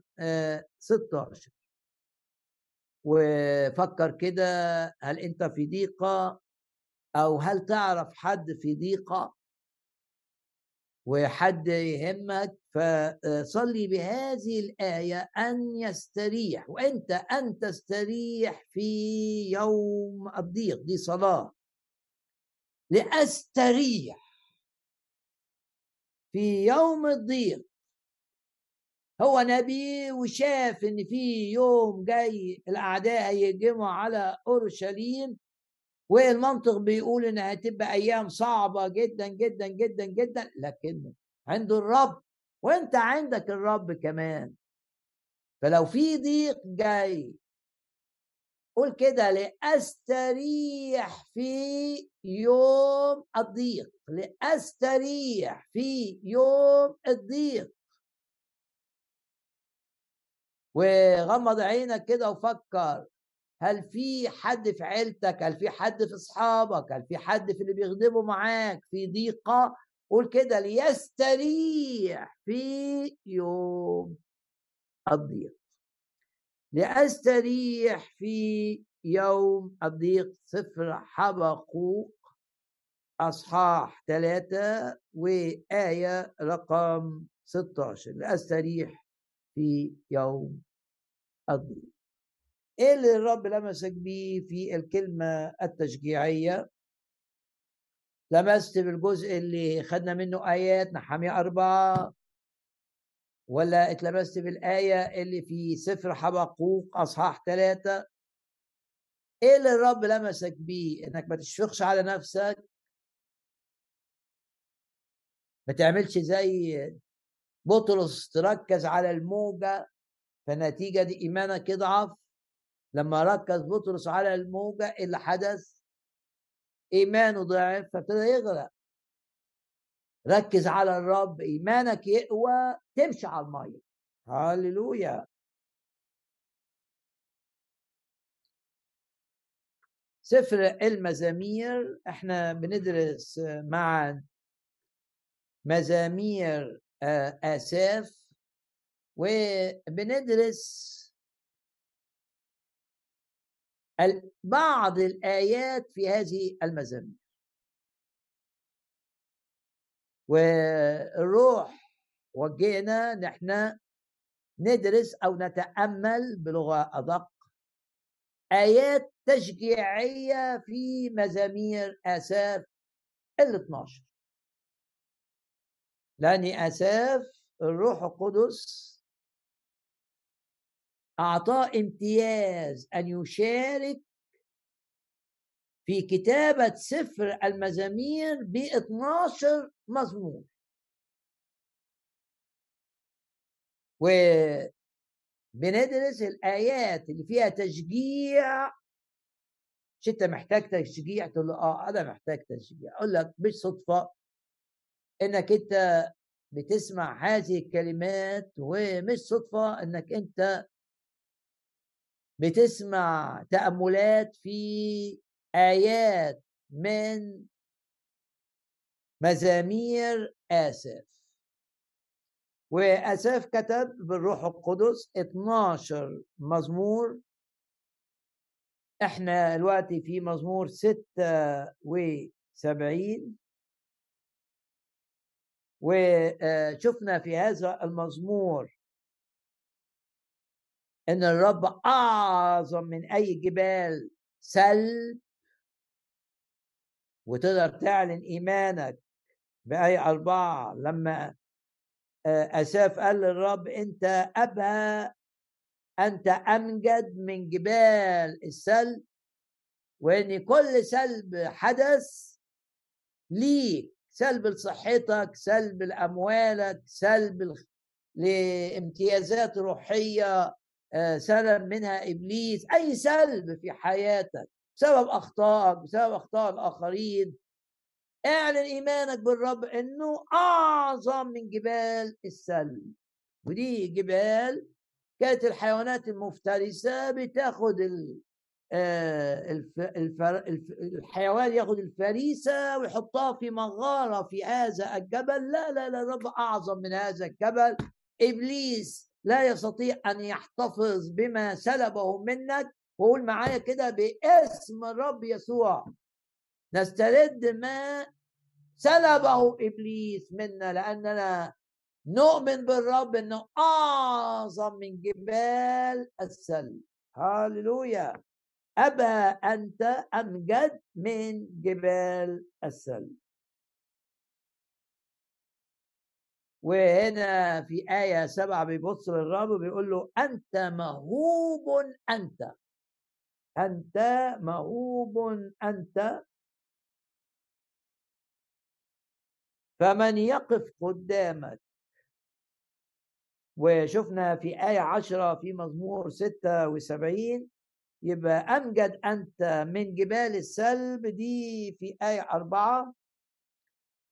16 آه، وفكر كده هل أنت في ضيقة؟ أو هل تعرف حد في ضيقة؟ وحد يهمك فصلي بهذه الآية أن يستريح وأنت أن تستريح في يوم الضيق دي صلاة. لأستريح في يوم الضيق. هو نبي وشاف إن في يوم جاي الأعداء هيهجموا على أورشليم والمنطق بيقول انها هتبقى أيام صعبة جدا جدا جدا جدا لكن عنده الرب وأنت عندك الرب كمان. فلو في ضيق جاي قول كده لأستريح في يوم الضيق لأستريح في يوم الضيق. وغمض عينك كده وفكر. هل في حد في عيلتك؟ هل في حد في أصحابك؟ هل في حد في اللي بيخدموا معاك؟ في ضيقة؟ قول كده ليستريح في يوم الضيق. لأستريح في يوم الضيق. سفر حبقوق. أصحاح ثلاثة وآية رقم 16 لأستريح في يوم الضيق. إيه اللي الرب لمسك بيه في الكلمة التشجيعية؟ لمست بالجزء اللي خدنا منه آيات نحامية أربعة ولا اتلمست بالآية اللي في سفر حبقوق أصحاح ثلاثة إيه اللي الرب لمسك بيه؟ إنك ما تشفقش على نفسك؟ ما تعملش زي بطرس تركز على الموجة فنتيجة دي إيمانك يضعف؟ لما ركز بطرس على الموجة اللي حدث إيمانه ضعف فابتدى يغرق. ركز على الرب إيمانك يقوى تمشي على المية. هللويا. سفر المزامير إحنا بندرس مع مزامير آه، آساف وبندرس بعض الآيات في هذه المزامير. والروح وجهنا نحن ندرس أو نتأمل بلغة أدق آيات تشجيعية في مزامير آساف ال 12 لأن آساف الروح القدس أعطاه امتياز أن يشارك في كتابة سفر المزامير ب 12 مزمور. وبندرس الآيات اللي فيها تشجيع. مش انت محتاج تشجيع؟ تقول له آه أنا محتاج تشجيع. أقول لك مش صدفة إنك أنت بتسمع هذه الكلمات ومش صدفة إنك أنت بتسمع تأملات في آيات من مزامير آسف. واساف كتب بالروح القدس 12 مزمور. إحنا دلوقتي في مزمور 76 وشفنا في هذا المزمور إن الرب أعظم من أي جبال سلب وتقدر تعلن إيمانك بأي أربعة. لما أساف قال للرب أنت أبهى أنت أمجد من جبال السلب وإن كل سلب حدث ليك سلب لصحتك سلب لأموالك سلب لامتيازات روحية آه، سلب منها إبليس. أي سلب في حياتك بسبب أخطائك بسبب أخطاء الآخرين. اعلن إيمانك بالرب إنه أعظم من جبال السلب. ودي جبال كانت الحيوانات المفترسة بتاخد آه، الحيوان ياخد الفريسة ويحطها في مغارة في هذا الجبل. لا لا لا الرب أعظم من هذا الجبل. إبليس لا يستطيع أن يحتفظ بما سلبه منك. وقول معايا كده باسم الرب يسوع. نسترد ما سلبه إبليس منا لأننا نؤمن بالرب إنه أعظم من جبال السلب هاللويا. أبا أنت أمجد من جبال السلب وهنا في آية سبعة بيبص للرب بيقول له أنت مهوب أنت. أنت مهوب أنت. فمن يقف قدامك. وشفنا في آية عشرة في مزمور ستة وسبعين. يبقى أمجد أنت من جبال السلب دي في آية أربعة.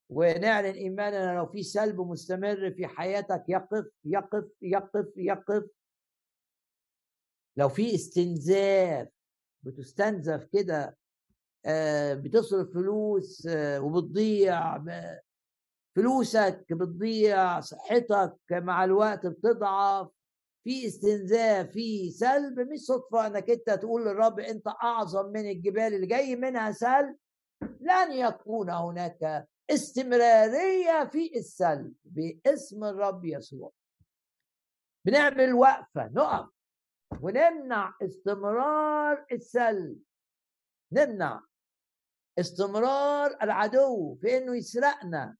ونعلن إيماننا لو في سلب مستمر في حياتك يقف يقف يقف يقف. لو في استنزاف بتستنزف كده آه، بتصرف فلوس آه، وبتضيع فلوسك بتضيع صحتك مع الوقت بتضعف. في استنزاف في سلب مش صدفة إنك أنت تقول للرب أنت أعظم من الجبال اللي جاي منها سلب. لن يكون هناك استمرارية في السلب باسم الرب يسوع. بنعمل وقفة نقف ونمنع استمرار السلب. نمنع استمرار العدو في إنه يسرقنا.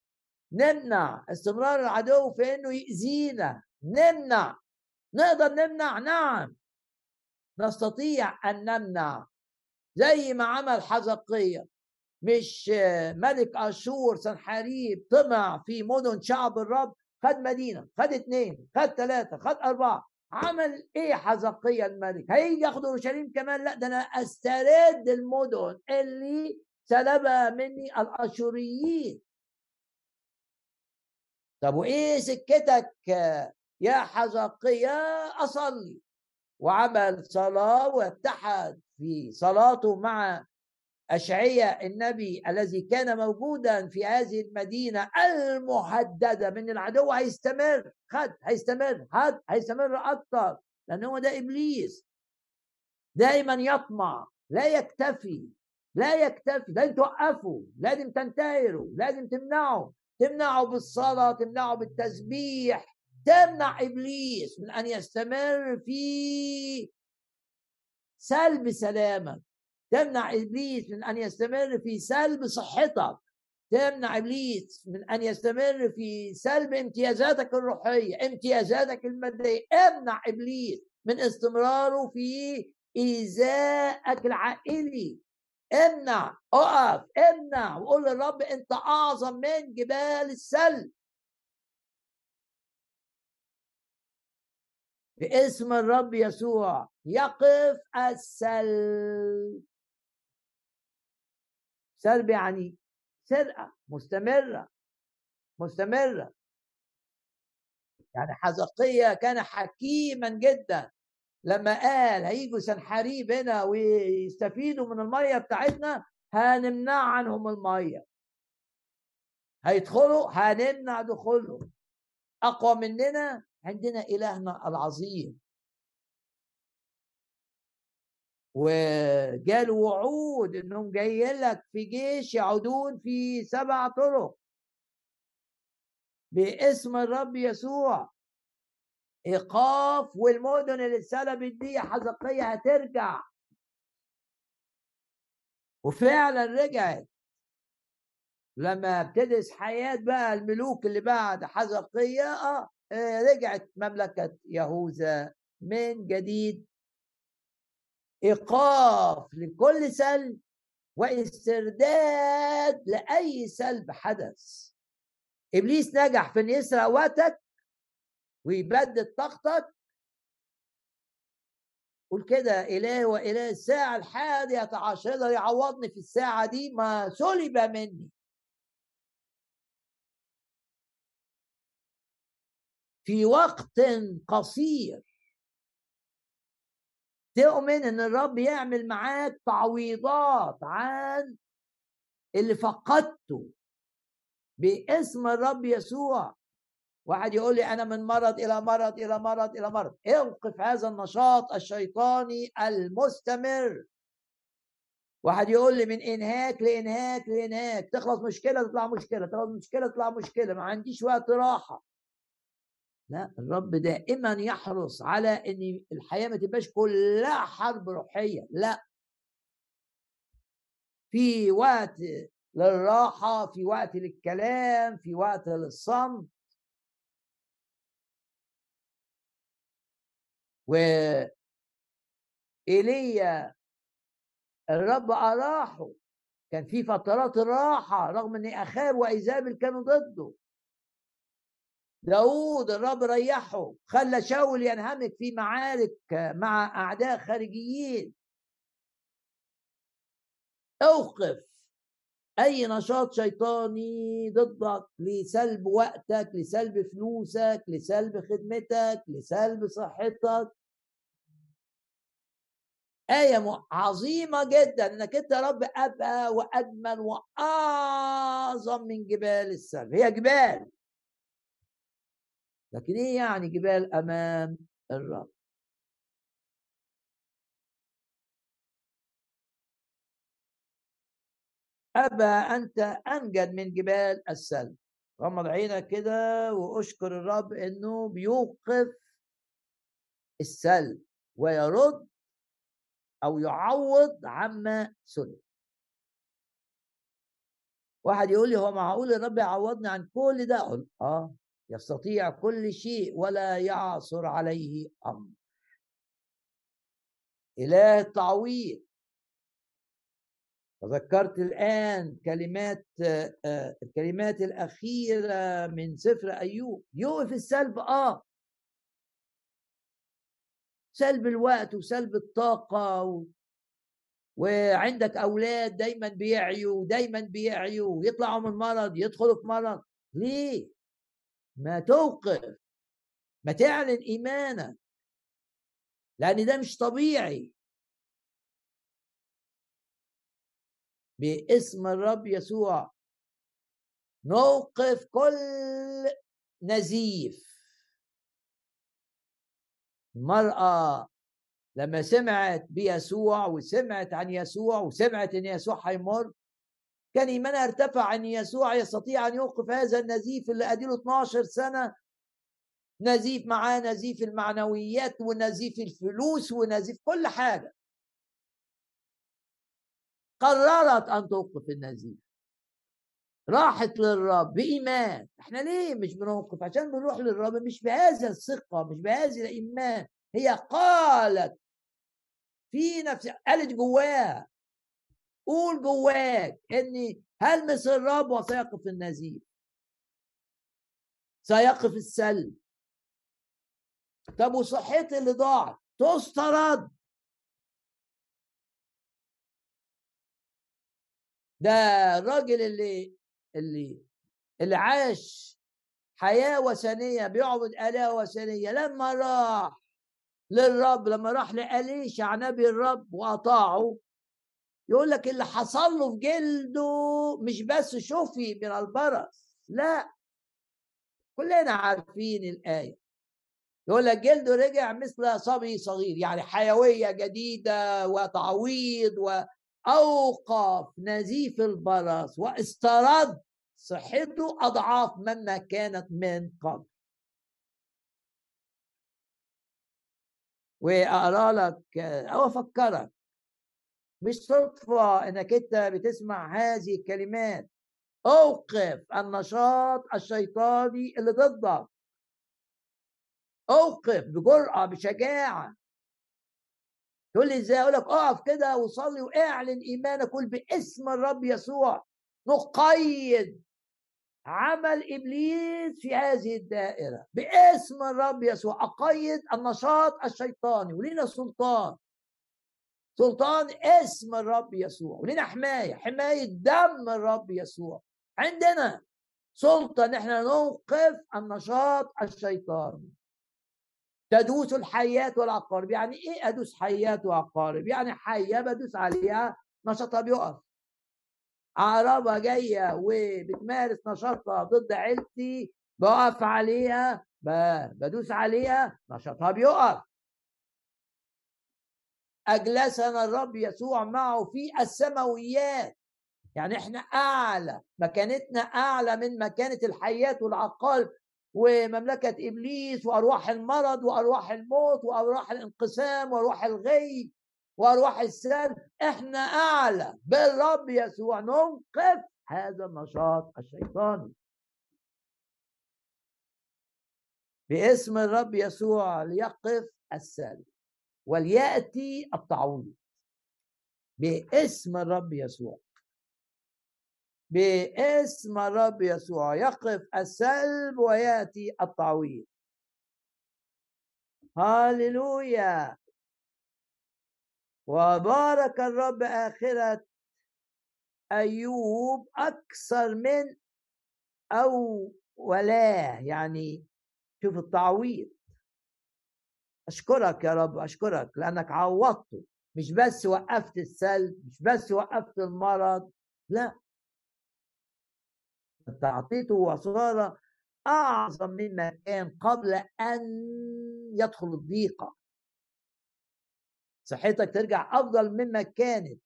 نمنع استمرار العدو في إنه يأذينا. نمنع نقدر نمنع نعم. نستطيع أن نمنع زي ما عمل حزقية. مش ملك أشور سنحاريب طمع في مدن شعب الرب خد مدينة خد اثنين خد ثلاثة خد أربعة. عمل إيه حزقية الملك؟ هيجي ياخد أورشليم كمان؟ لا ده أنا أسترد المدن اللي سلبها مني الأشوريين. طب وإيه سكتك؟ يا حزقية أصلي. وعمل صلاة واتحد في صلاته مع أشعية النبي الذي كان موجودا في هذه المدينة المهددة من العدو هيستمر خد هيستمر خد هيستمر أكثر لأن هو ده إبليس. دائما يطمع لا يكتفي لا يكتفي لازم توقفه لازم تنتهره لازم تمنعه تمنعه بالصلاة تمنعه بالتسبيح. تمنع إبليس من أن يستمر في سلب سلامك. تمنع إبليس من أن يستمر في سلب صحتك. تمنع إبليس من أن يستمر في سلب امتيازاتك الروحية امتيازاتك المادية. امنع إبليس من استمراره في إيذائك العائلي. امنع اقف امنع وقول للرب أنت أعظم من جبال السلب. باسم الرب يسوع يقف السلب. سلب يعني سرقة مستمرة مستمرة. يعني حزقية كان حكيما جدا. لما قال هيجوا سنحاريب هنا ويستفيدوا من المية بتاعتنا هنمنع عنهم المية. هيدخلوا هنمنع دخولهم. أقوى مننا عندنا إلهنا العظيم. وجالوا وعود إنهم جايين لك في جيش يعودون في سبع طرق. باسم الرب يسوع. إيقاف والمدن اللي اتسلبت دي حزقية هترجع. وفعلا رجعت. لما ابتدس حياة بقى الملوك اللي بعد حزقية آه رجعت مملكة يهوذا من جديد إيقاف لكل سلب واسترداد لأي سلب حدث. إبليس نجح في إن يسرق وقتك ويبدد طاقتك. قول كده إله وإله الساعة الحادية عشر يعوضني في الساعة دي ما سلب مني. في وقت قصير تؤمن إن الرب يعمل معاك تعويضات عن اللي فقدته باسم الرب يسوع. واحد يقول لي أنا من مرض إلى مرض إلى مرض إلى مرض. أوقف هذا النشاط الشيطاني المستمر. واحد يقول لي من إنهاك لإنهاك لإنهاك. تخلص مشكلة تطلع مشكلة تخلص مشكلة تطلع مشكلة. ما عنديش وقت راحة. لا الرب دائما يحرص على إن الحياة ما تبقاش كلها حرب روحية لا. في وقت للراحة في وقت للكلام في وقت للصمت. و ايليا الرب أراحه. كان في فترات الراحة رغم إن اخاب وايزابل كانوا ضده. داود الرب ريحه خلى شاول ينهمك في معارك مع أعداء خارجيين. أوقف. أي نشاط شيطاني ضدك؟ لسلب وقتك لسلب فلوسك لسلب خدمتك لسلب صحتك. آية عظيمة جدا إنك أنت يا رب أبقى واجمل وأعظم من جبال السلب هي جبال. لكن إيه يعني جبال أمام الرب؟ أبى أنت أنجد من جبال السلب. غمض عينك كده وأشكر الرب إنه بيوقف السلب ويرد أو يعوض عما سلب واحد يقول لي هو معقول الرب يعوضني عن كل ده؟ أقول آه. يستطيع كل شيء ولا يعصر عليه أمر. إله التعويض. تذكرت الآن كلمات الكلمات الأخيرة من سفر أيوب. يوقف السلب آه. سلب الوقت وسلب الطاقة و... وعندك أولاد دايما بيعيوا دايما بيعيوا ويطلعوا من مرض يدخلوا في مرض. ليه؟ ما توقف ما تعلن إيمانك. لأن ده مش طبيعي. باسم الرب يسوع. نوقف كل نزيف. المرأة لما سمعت بيسوع وسمعت عن يسوع وسمعت إن يسوع هيمر كان ايمانها ارتفع ان يسوع يستطيع أن يوقف هذا النزيف اللي أديله 12 سنة. نزيف معاه نزيف المعنويات ونزيف الفلوس ونزيف كل حاجة. قررت أن توقف النزيف. راحت للرب بإيمان. إحنا ليه مش بنوقف؟ عشان بنروح للرب مش بهذا الثقة مش بهذا الإيمان. هي قالت في نفسها قالت جواها قول جواك إني هلمس الرب وسيقف النزيف؟ سيقف السلب. طب وصحتي اللي ضاعت تسترد. ده الراجل اللي اللي اللي عاش حياة وثنية بيعبد اله وثنية لما راح للرب لما راح لأليشع نبي الرب وأطاعه يقول لك اللي حصل له في جلده مش بس شفي من البرص لا. كلنا عارفين الآية. يقول لك جلده رجع مثل صبي صغير يعني حيوية جديدة وتعويض وأوقف نزيف البرص واسترد صحته أضعاف مما كانت من قبل. وأقرأ لك أو أفكرك. مش صدفه إنك أنت بتسمع هذه الكلمات أوقف النشاط الشيطاني اللي ضدك. أوقف بجرأة بشجاعة. تقول لي إزاي؟ أقول لك اقف كده وصلي واعلن إيمانك قول باسم الرب يسوع. نقيد عمل إبليس في هذه الدائرة. باسم الرب يسوع أقيد النشاط الشيطاني ولينا سلطان. سلطان اسم الرب يسوع. ولينا حماية حماية دم الرب يسوع. عندنا سلطة ان إحنا نوقف النشاط الشيطاني. تدوس الحيات والعقارب. يعني إيه أدوس حيات وعقارب؟ يعني حيه بدوس عليها نشاطها بيقف. عربة جاية وبتمارس نشاطها ضد عيلتي بقف عليها بدوس عليها نشاطها بيقف. أجلسنا الرب يسوع معه في السماويات. يعني إحنا أعلى مكانتنا أعلى من مكانة الحياة والعقال ومملكة إبليس وأرواح المرض وأرواح الموت وأرواح الانقسام وأرواح الغي وأرواح السلب إحنا أعلى بالرب يسوع. نوقف هذا النشاط الشيطاني. باسم الرب يسوع ليقف السلب وليأتي التعويض. باسم الرب يسوع. باسم الرب يسوع يقف السلب ويأتي التعويض. هاليلويا وبارك الرب آخرة أيوب أكثر من أو ولا يعني شوف التعويض. أشكرك يا رب أشكرك لأنك عوضته مش بس وقفت السلب مش بس وقفت المرض لا. انت اعطيته وصار أعظم مما كان قبل أن يدخل الضيقة. صحتك ترجع أفضل مما كانت.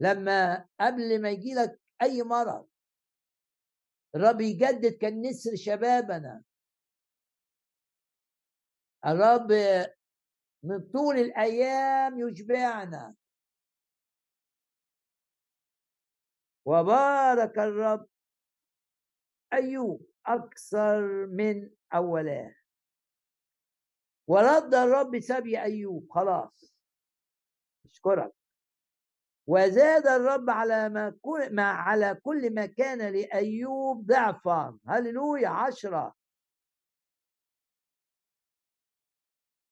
لما قبل ما يجي لك أي مرض الرب يجدد كالنسر شبابنا. الرب من طول الأيام يشبعنا. وبارك الرب ايوب أكثر من اولاه ورد الرب سبي أيوب خلاص. أشكرك. وزاد الرب على ما, كل ما على كل ما كان لأيوب ضعفا. هللويا عشرة.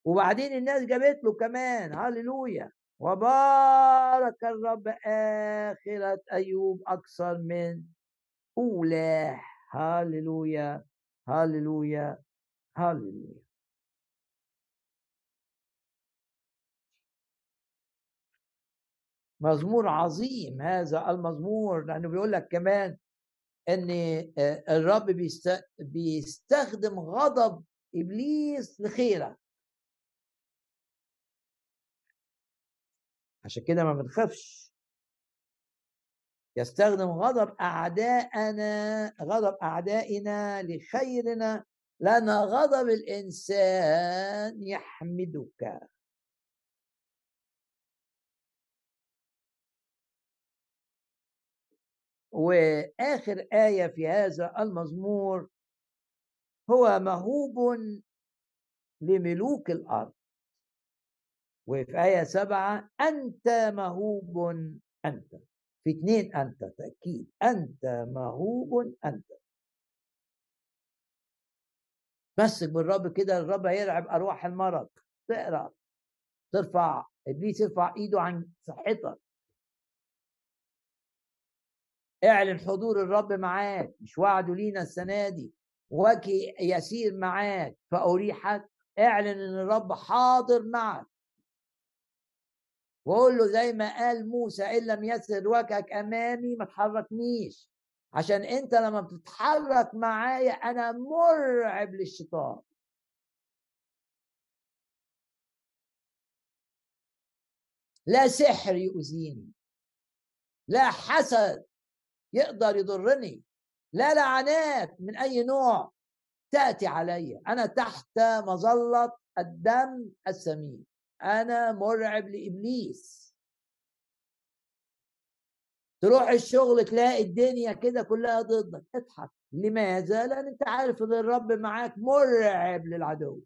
وبعدين الناس جابت له كمان هللويا! وبارك الرب آخرة أيوب أكثر من أولاه. هللويا! هللويا! هللويا! مزمور عظيم هذا المزمور لأنه بيقول لك كمان إن آه، الرب بيستخدم غضب إبليس لخيرك. عشان كده ما بنخافش. يستخدم غضب أعداءنا غضب أعدائنا لخيرنا لأن غضب الإنسان يحمدك. وآخر آية في هذا المزمور هو مهوب لملوك الأرض. وفي آية سبعة أنت مهوب أنت. في اثنين أنت تأكيد. أنت مهوب أنت. مسك بالرب كده الرب هيرعب أرواح المرض. تقرأ. ترفع إبليس يرفع إيده عن صحتك. اعلن حضور الرب معاك. مش وعده لينا السنة دي. وجه يسير معاك. فأريحك. اعلن إن الرب حاضر معك. وقول له زي ما قال موسى إن لم يسر وجهك أمامي ما تحركنيش. عشان أنت لما بتتحرك معايا أنا مرعب للشيطان. لا سحر يؤذيني. لا حسد يقدر يضرني. لا لعنات من أي نوع تأتي علي. أنا تحت مظلة الدم السمين. أنا مرعب لإبليس. تروح الشغل تلاقي الدنيا كده كلها ضدك. اضحك. لماذا؟ لأن أنت عارف إن الرب معاك مرعب للعدو.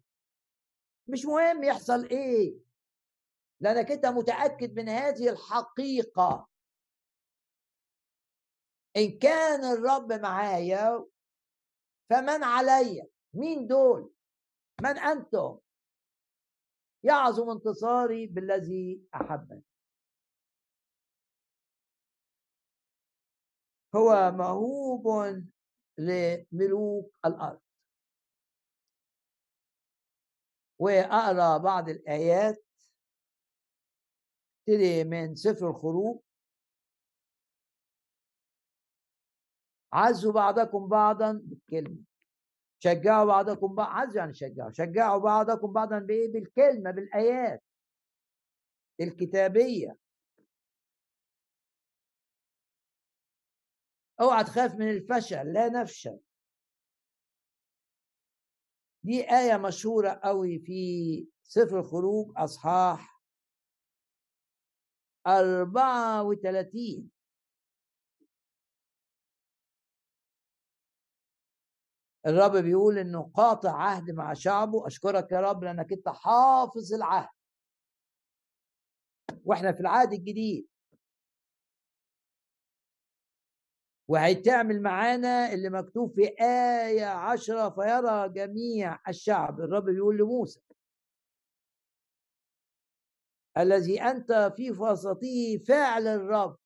مش مهم يحصل إيه. لأنك أنت متأكد من هذه الحقيقة. إن كان الرب معايا فمن علي؟ مين دول؟ من أنتم؟ يعظم انتصاري بالذي أحبني. هو موهوب لملوك الأرض. واقرا بعض الآيات تبتدي من سفر الخروج عزوا بعضكم بعضا بالكلمة. شجعوا بعضكم بعض عز يعني شجعوا شجعوا بعضكم بعضا بايه بالكلمة بالآيات. الكتابية. اوعى تخاف من الفشل لا نفشل. دي آية مشهورة قوي في سفر الخروج أصحاح 34 الرب بيقول إنه قاطع عهد مع شعبه. أشكرك يا رب لأنك أنت حافظ العهد. وإحنا في العهد الجديد. وهيتعمل معانا اللي مكتوب في آية عشرة فيرى جميع الشعب. الرب بيقول لموسى الذي أنت في وسطه فاعل الرب.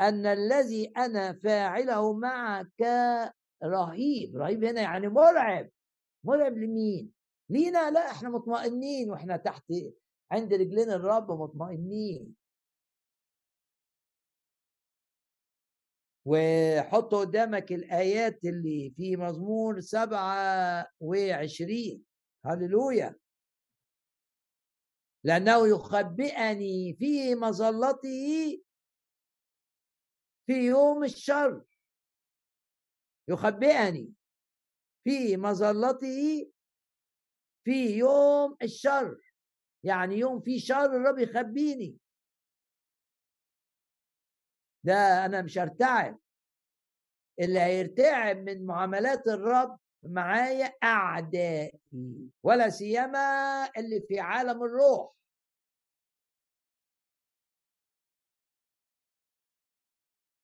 أن الذي أنا فاعله معك رهيب رهيب هنا يعني مرعب مرعب لمين؟ لينا؟ لا إحنا مطمئنين وإحنا تحت عند رجلين الرب مطمئنين. وحط قدامك الآيات اللي في مزمور سبعة وعشرين. هللويا. لأنه يخبئني في مظلته في يوم الشر. يخبئني في مظلته في يوم الشر. يعني يوم في شر الرب يخبيني. ده أنا مش هرتعب. اللي هيرتعب من معاملات الرب معايا أعدائي ولا سيما اللي في عالم الروح.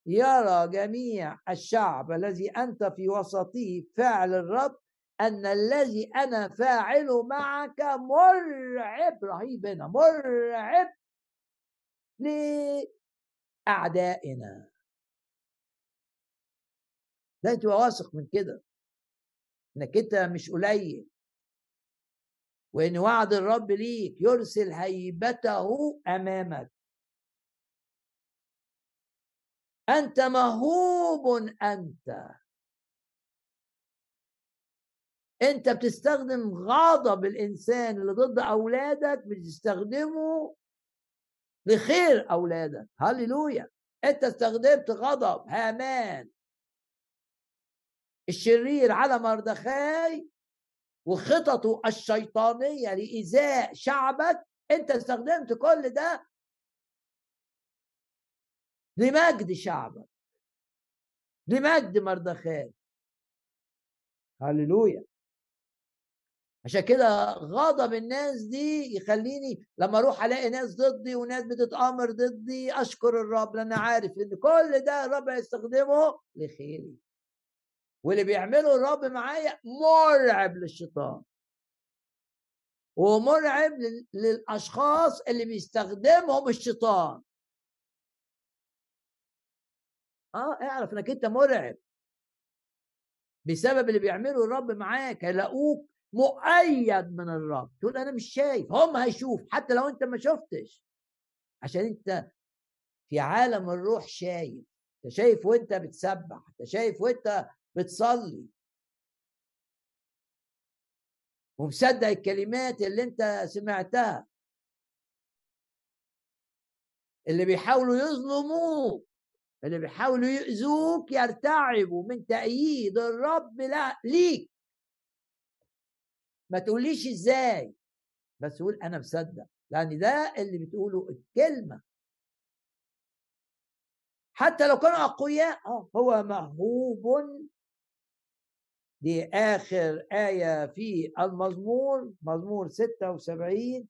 يرى جميع الشعب الذي أنت في وسطه فعل الرب أن الذي أنا فاعله معك مرعب رهيب هنا مرعب لأعدائنا. لازم تبقى واثق من كده إنك أنت مش قليل. وإن وعد الرب ليك يرسل هيبته أمامك. أنت مهوب أنت. أنت بتستخدم غضب الإنسان اللي ضد أولادك بتستخدمه لخير أولادك. هللويا. أنت استخدمت غضب هامان. الشرير على مردخاي وخططه الشيطانية لإيذاء شعبك. أنت استخدمت كل ده لمجد شعبك؟ لمجد مردخات هللويا. عشان كده غضب الناس دي يخليني لما أروح ألاقي ناس ضدي وناس بتتأمر ضدي أشكر الرب لأن عارف إن كل ده الرب هيستخدمه لخيري. واللي بيعمله الرب معايا مرعب للشيطان. ومرعب للأشخاص اللي بيستخدمهم الشيطان. آه اعرف إنك أنت مرعب. بسبب اللي بيعمله الرب معاك هيلاقوك مؤيد من الرب. تقول أنا مش شايف هم هيشوف حتى لو أنت ما شفتش. عشان أنت في عالم الروح شايف. أنت شايف وأنت بتسبح أنت شايف وأنت بتصلي. ومصدق الكلمات اللي أنت سمعتها. اللي بيحاولوا يظلموك. اللي بيحاولوا يؤذوك يرتعبوا من تأييد الرب لا ليك. ما تقوليش إزاي بس قول أنا مصدق لأن ده اللي بتقوله الكلمة. حتى لو كانوا أقوياء آه هو مهوب دي آخر آية في المزمور مزمور 76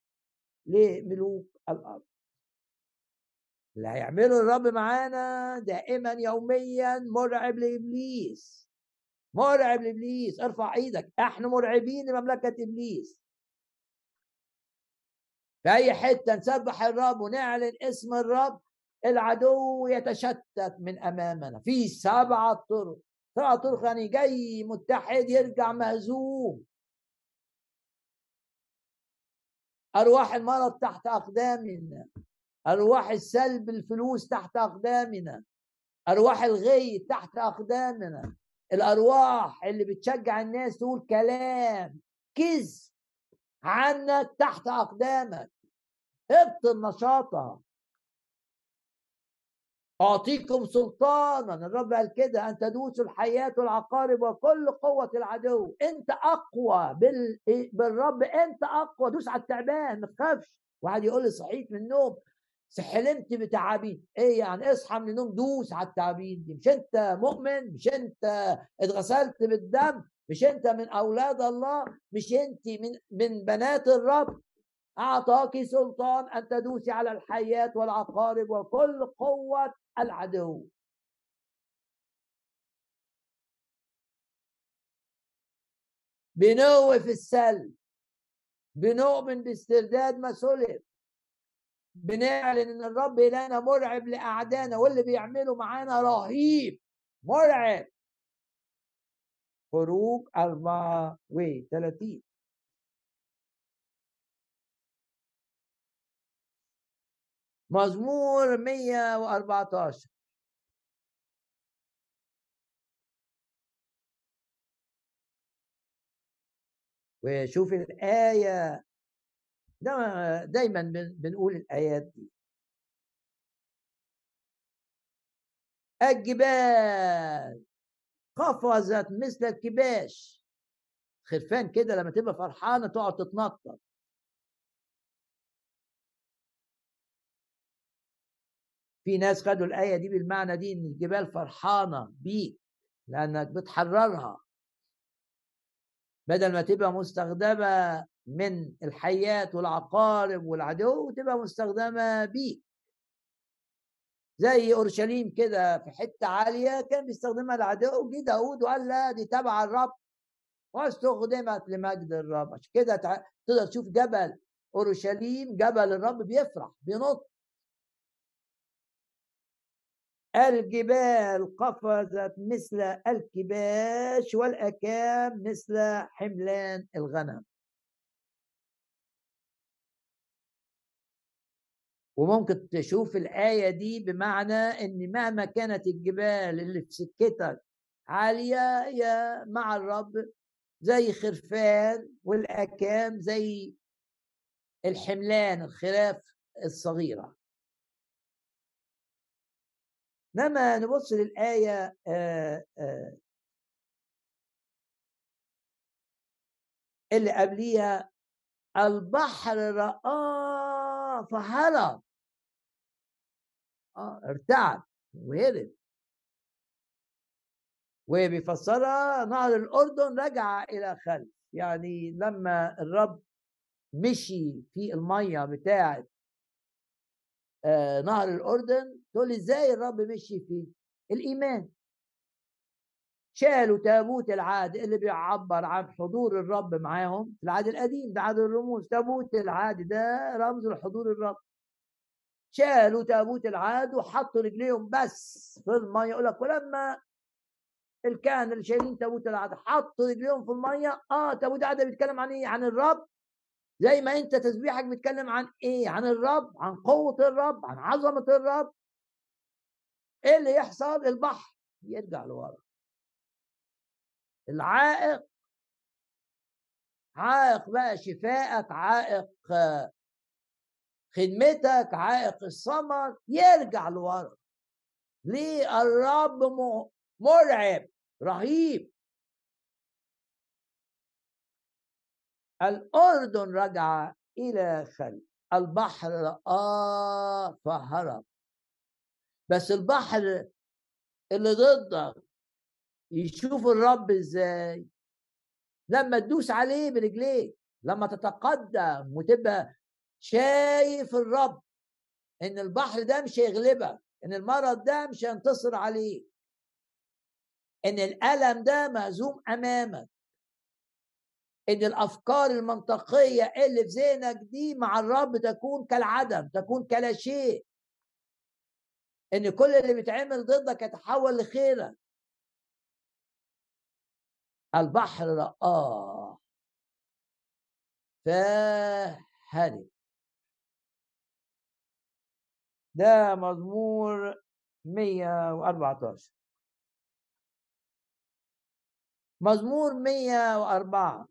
لملوك الأرض. اللي هيعمله الرب معانا دائما يوميا. مرعب لإبليس. مرعب لإبليس. ارفع إيدك. إحنا مرعبين لمملكة إبليس. في أي حتة نسبح الرب ونعلن اسم الرب العدو يتشتت من أمامنا. في سبعه طرق. سبعه طرق يعني جاي متحد يرجع مهزوم. أرواح المرض تحت أقدامنا. أرواح السلب الفلوس تحت أقدامنا. أرواح الغي تحت أقدامنا. الأرواح اللي بتشجع الناس تقول كلام كذب عنك تحت أقدامك. ابطل نشاطها. أعطيكم سلطانا. الرب قال كده أن تدوسوا الحياة والعقارب وكل قوة العدو. أنت أقوى بال... بالرب أنت أقوى. دوس على التعبان ما تخافش. واحد يقول لي صحيت من النوم. حلمت بتعابين. إيه يعني؟ اصحى من النوم دوس على التعابين دي. مش أنت مؤمن؟ مش أنت اتغسلت بالدم؟ مش أنت من أولاد الله؟ مش أنت من من بنات الرب؟ أعطاك سلطان أن تدوسي على الحياة والعقارب وكل قوة العدو. بنوف السلب. بنؤمن باسترداد ما سلب. بنعلن إن الرب الهنا مرعب لأعدائنا واللي بيعمله معانا رهيب مرعب. خروج 34 مزمور 114 وشوف الآية ده دايما بنقول الآيات دي. الجبال قفزت مثل الكباش. خرفان كده لما تبقى فرحانة تقعد تتنطط. في ناس خدوا الآية دي بالمعنى دي إن الجبال فرحانة بيك لأنك بتحررها. بدل ما تبقى مستخدمة من الحياة والعقارب والعدو تبقى مستخدمة بيك. زي أورشليم كده في حتة عالية كان بيستخدمها العدو جه داود وقال لا دي تبع الرب واستخدمت لمجد الرب. عشان كده تقدر تشوف جبل أورشليم جبل الرب بيفرح بينط. الجبال قفزت مثل الكباش والأكام مثل حملان الغنم. وممكن تشوف الآية دي بمعنى إن مهما كانت الجبال اللي في سكتك عالية يا مع الرب زي خرفان والأكام زي الحملان الخلاف الصغيرة. لما نبص للآية آآ آآ اللي قبليها البحر رآه فهرب آه ارتعد وهرب وبيفسرها نهر الأردن رجع إلى خلف. يعني لما الرب مشي في المية بتاعة آه نهر الأردن تقول إزاي الرب مشي فيه؟ الإيمان. شالوا تابوت العهد اللي بيعبر عن حضور الرب معاهم في العهد القديم ده عهد الرموز. تابوت العهد ده رمز لحضور الرب. شالوا تابوت العهد وحطوا رجليهم بس في المية. يقول لك ولما الكهنة اللي شايلين تابوت العهد حطوا رجليهم في المية. آه تابوت العهد بيتكلم عن إيه؟ عن الرب. زي ما أنت تسبيحك بيتكلم عن إيه؟ عن الرب عن قوة الرب عن عظمة الرب. إيه اللي يحصل؟ البحر يرجع لورا. العائق. عائق بقى شفائك عائق خدمتك عائق الثمر يرجع لورا. ليه؟ الرب مرعب رهيب. الأردن رجع إلى خلف البحر رآه فهرب. بس البحر اللي ضدك يشوف الرب إزاي؟ لما تدوس عليه برجليك لما تتقدم وتبقى شايف الرب إن البحر ده مش هيغلبك إن المرض ده مش هينتصر عليك. إن الألم ده مهزوم أمامك. إن الأفكار المنطقية اللي في ذهنك دي مع الرب تكون كالعدم تكون كلا شيء. إن كل اللي بيتعمل ضدك يتحول لخيرك. البحر رآه. فهرب. ده مزمور 114 مزمور 104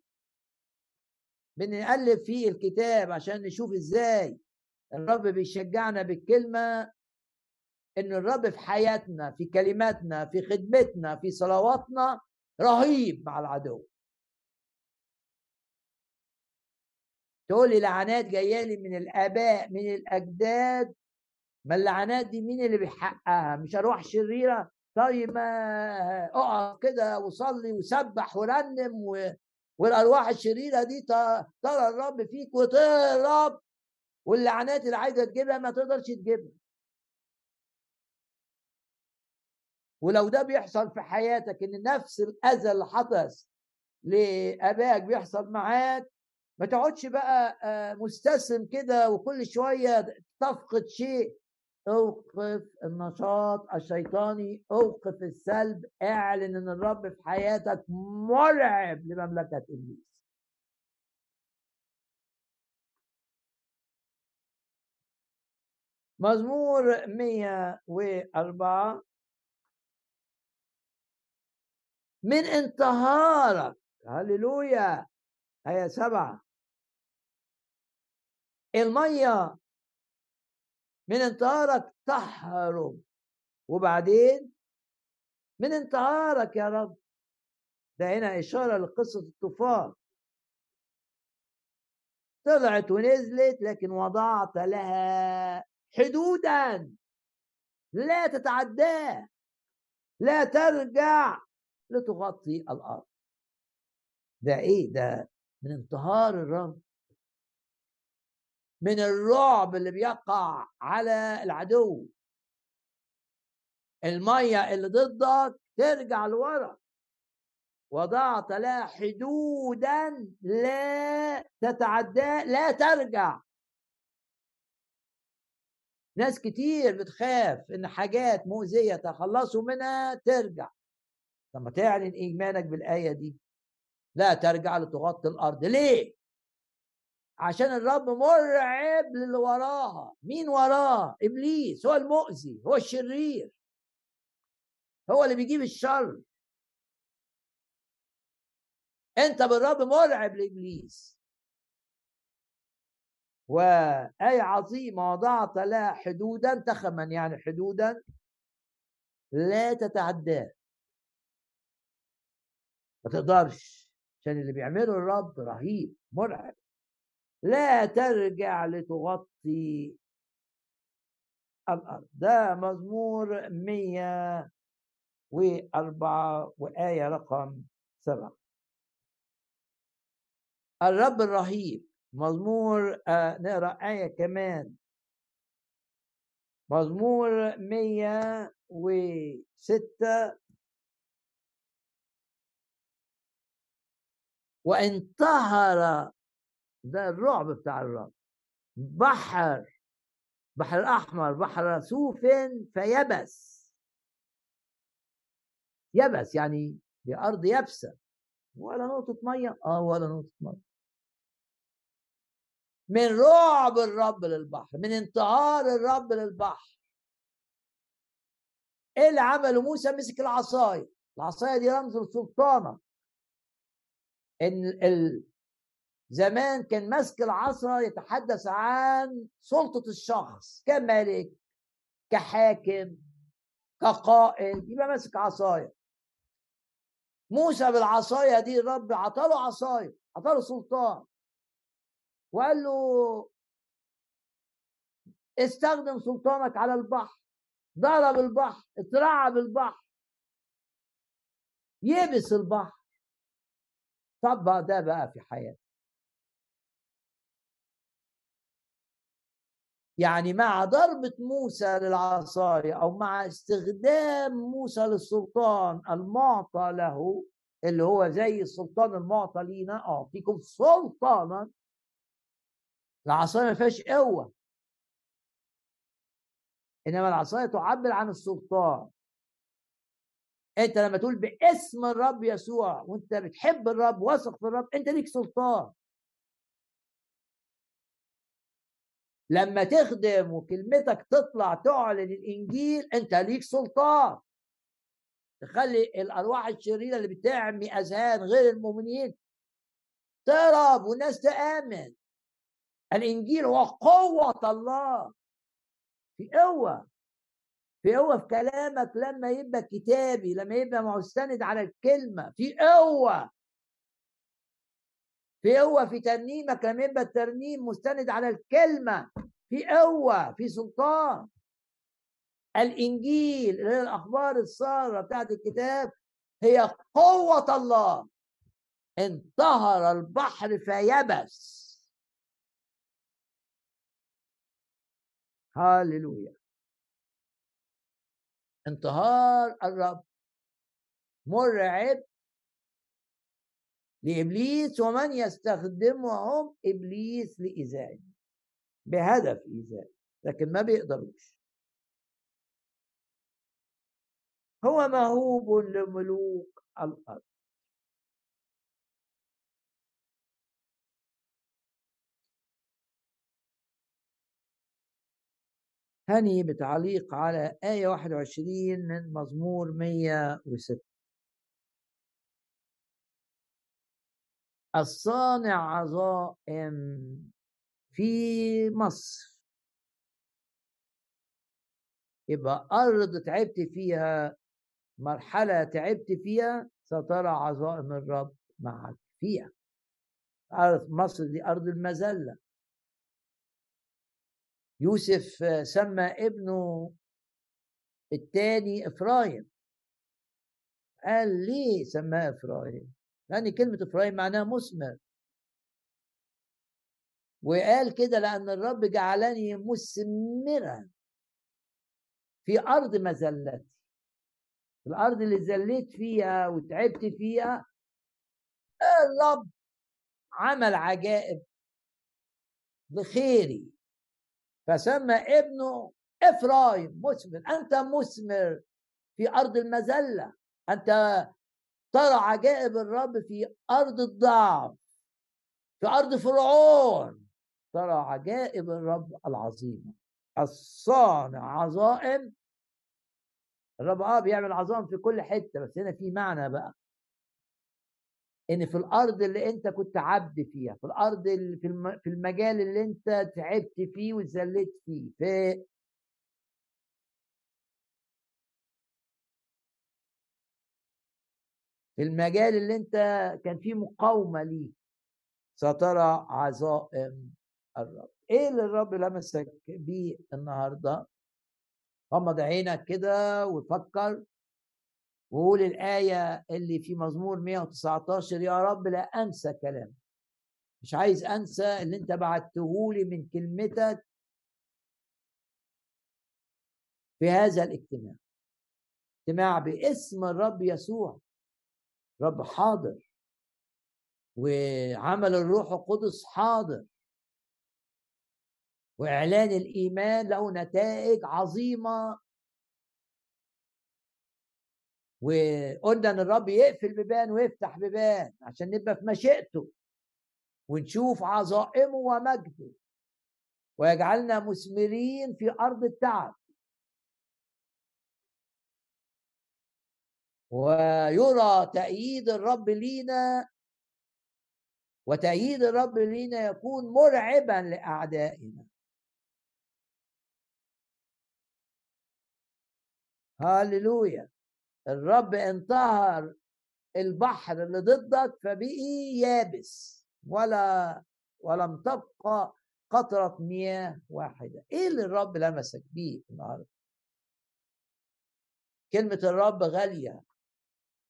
بنقلب فيه الكتاب عشان نشوف إزاي الرب بيشجعنا بالكلمة إن الرب في حياتنا في كلماتنا في خدمتنا في صلواتنا رهيب مع العدو. تقول لي لعنات جاية لي من الآباء من الأجداد. ما اللعنات دي مين اللي بيحققها؟ مش ارواح شريرة؟ طيب ما أقف كده وصلي وسبح ورنم و... والأرواح الشريرة دي ترى الرب فيك وتهرب. واللعنات اللي عايزة تجيبها ما تقدرش تجيبها. ولو ده بيحصل في حياتك إن نفس الأذى اللي حدث لابائك بيحصل معاك ما تقعدش بقى مستسلم كده وكل شوية تفقد شيء. أوقف النشاط الشيطاني أوقف السلب أعلن إن الرب في حياتك مرعب لمملكة إبليس. مزمور 104 من انتهارك. هللويا. آية سبعة. المية من انتهارك تحرم. وبعدين؟ من انتهارك يا رب. ده هنا إشارة لقصة الطوفان طلعت ونزلت لكن وضعت لها حدودا. لا تتعداه. لا ترجع. لتغطي الأرض. ده إيه؟ ده من انتهار الرب. من الرعب اللي بيقع على العدو. المية اللي ضدك ترجع لورا. وضعت لها حدودا لا تتعدى لا ترجع. ناس كتير بتخاف إن حاجات مؤذية تخلصوا منها ترجع. لما تعلن إيمانك بالآية دي. لا ترجع لتغطي الأرض. ليه؟ عشان الرب مرعب للي وراها. مين وراه إبليس. هو المؤذي. هو الشرير. هو اللي بيجيب الشر. أنت بالرب مرعب لإبليس. وآية عظيمة وضعت لها حدودا. تخما يعني حدودا. لا تتعداه. ما تقدرش عشان اللي بيعمله الرب رهيب مرعب. لا ترجع لتغطي الأرض. ده مزمور 104 وآية رقم سبعة. الرب الرهيب مزمور آه نقرأ آية كمان. مزمور 106 وانتهر ده الرعب بتاع الرب بحر بحر الأحمر بحر سوف فيبس. يبس يعني دي أرض يابسة. ولا نقطة مية. آه ولا نقطة مية. من رعب الرب للبحر من انتهار الرب للبحر. إيه اللي عمله موسى؟ مسك العصاية. العصاية دي رمز السلطانه إن. زمان كان ماسك العصا يتحدث عن سلطة الشخص كملك كحاكم كقائد يبقى ماسك عصاية موسى بالعصاية دي الرب عطاله عصاية عطاله سلطان وقال له استخدم سلطانك على البحر ضرب البحر اترعب البحر يبس البحر طبق ده بقى في حياتك يعني مع ضربة موسى للعصاية أو مع استخدام موسى للسلطان المعطى له اللي هو زي السلطان المعطى لينا أعطيكم سلطانا. العصاية ما فيهاش قوة. إنما العصاية تعبر عن السلطان. انت لما تقول باسم الرب يسوع وانت بتحب الرب واثق في الرب انت ليك سلطان. لما تخدم وكلمتك تطلع تعلن الإنجيل انت ليك سلطان. تخلي الأرواح الشريرة اللي بتعمي أذهان غير المؤمنين تهرب والناس تآمن. الإنجيل هو قوة الله. في قوة. في قوه في كلامك لما يبقى كتابي لما يبقى مستند على الكلمة في قوه في قوه في ترنيمك لما يبقى الترنيم مستند على الكلمة في قوه في سلطان. الإنجيل اللي هي الأخبار السارة بتاعت الكتاب هي قوة الله. انتهر البحر فيبس. هاللويا. انتهار الرب مرعب. لإبليس ومن يستخدمهم؟ إبليس لايذائه بهدف ايذائه لكن ما بيقدروش. هو موهوب لملوك الأرض. هني بتعليق على آية 21 من مزمور 106 الصانع عظائم في مصر. يبقى أرض تعبت فيها مرحلة تعبت فيها سترى عظائم الرب معك فيها. أرض مصر دي أرض المذلة. يوسف سمى ابنه الثاني إفرايم. قال ليه سماه إفرايم؟ لأن كلمة إفرايم معناها مثمر وقال كده لأن الرب جعلني مثمرا في أرض مذلتي. الأرض اللي زليت فيها وتعبت فيها الرب عمل عجائب بخيري. فسمى ابنه إفرايم مثمر أنت مثمر في أرض المذلة. أنت ترى عجائب الرب في أرض الضعف في أرض فرعون. ترى عجائب الرب العظيمة. الصانع عظائم. الرب آه بيعمل عظائم في كل حتة بس هنا في معنى بقى. إن في الأرض اللي أنت كنت عبد فيها في الأرض في المجال اللي أنت تعبت فيه واتذليت فيه. في في المجال اللي أنت كان فيه مقاومة ليه. سترى عظائم الرب. إيه اللي الرب لمسك بيه النهارده؟ غمض عينك كده وفكر. وقول الآية اللي في مزمور 119 يا رب لا أنسى كلامك مش عايز أنسى اللي أنت بعته لي من كلمتك في هذا الاجتماع. اجتماع باسم الرب يسوع رب حاضر وعمل الروح القدس حاضر. وإعلان الإيمان له نتائج عظيمة وقلنا ان الرب يقفل بيبان ويفتح بيبان عشان نبقى في مشيئته ونشوف عظائمه ومجده. ويجعلنا مثمرين في أرض التعب. ويرى تأييد الرب لينا وتأييد الرب لينا يكون مرعبا لأعدائنا. هاللويا الرب انطهر البحر اللي ضدك فبقي يابس ولا ولم تبقى قطرة مياه واحدة. إيه اللي الرب لمسك بيه النهارده؟ كلمة الرب غالية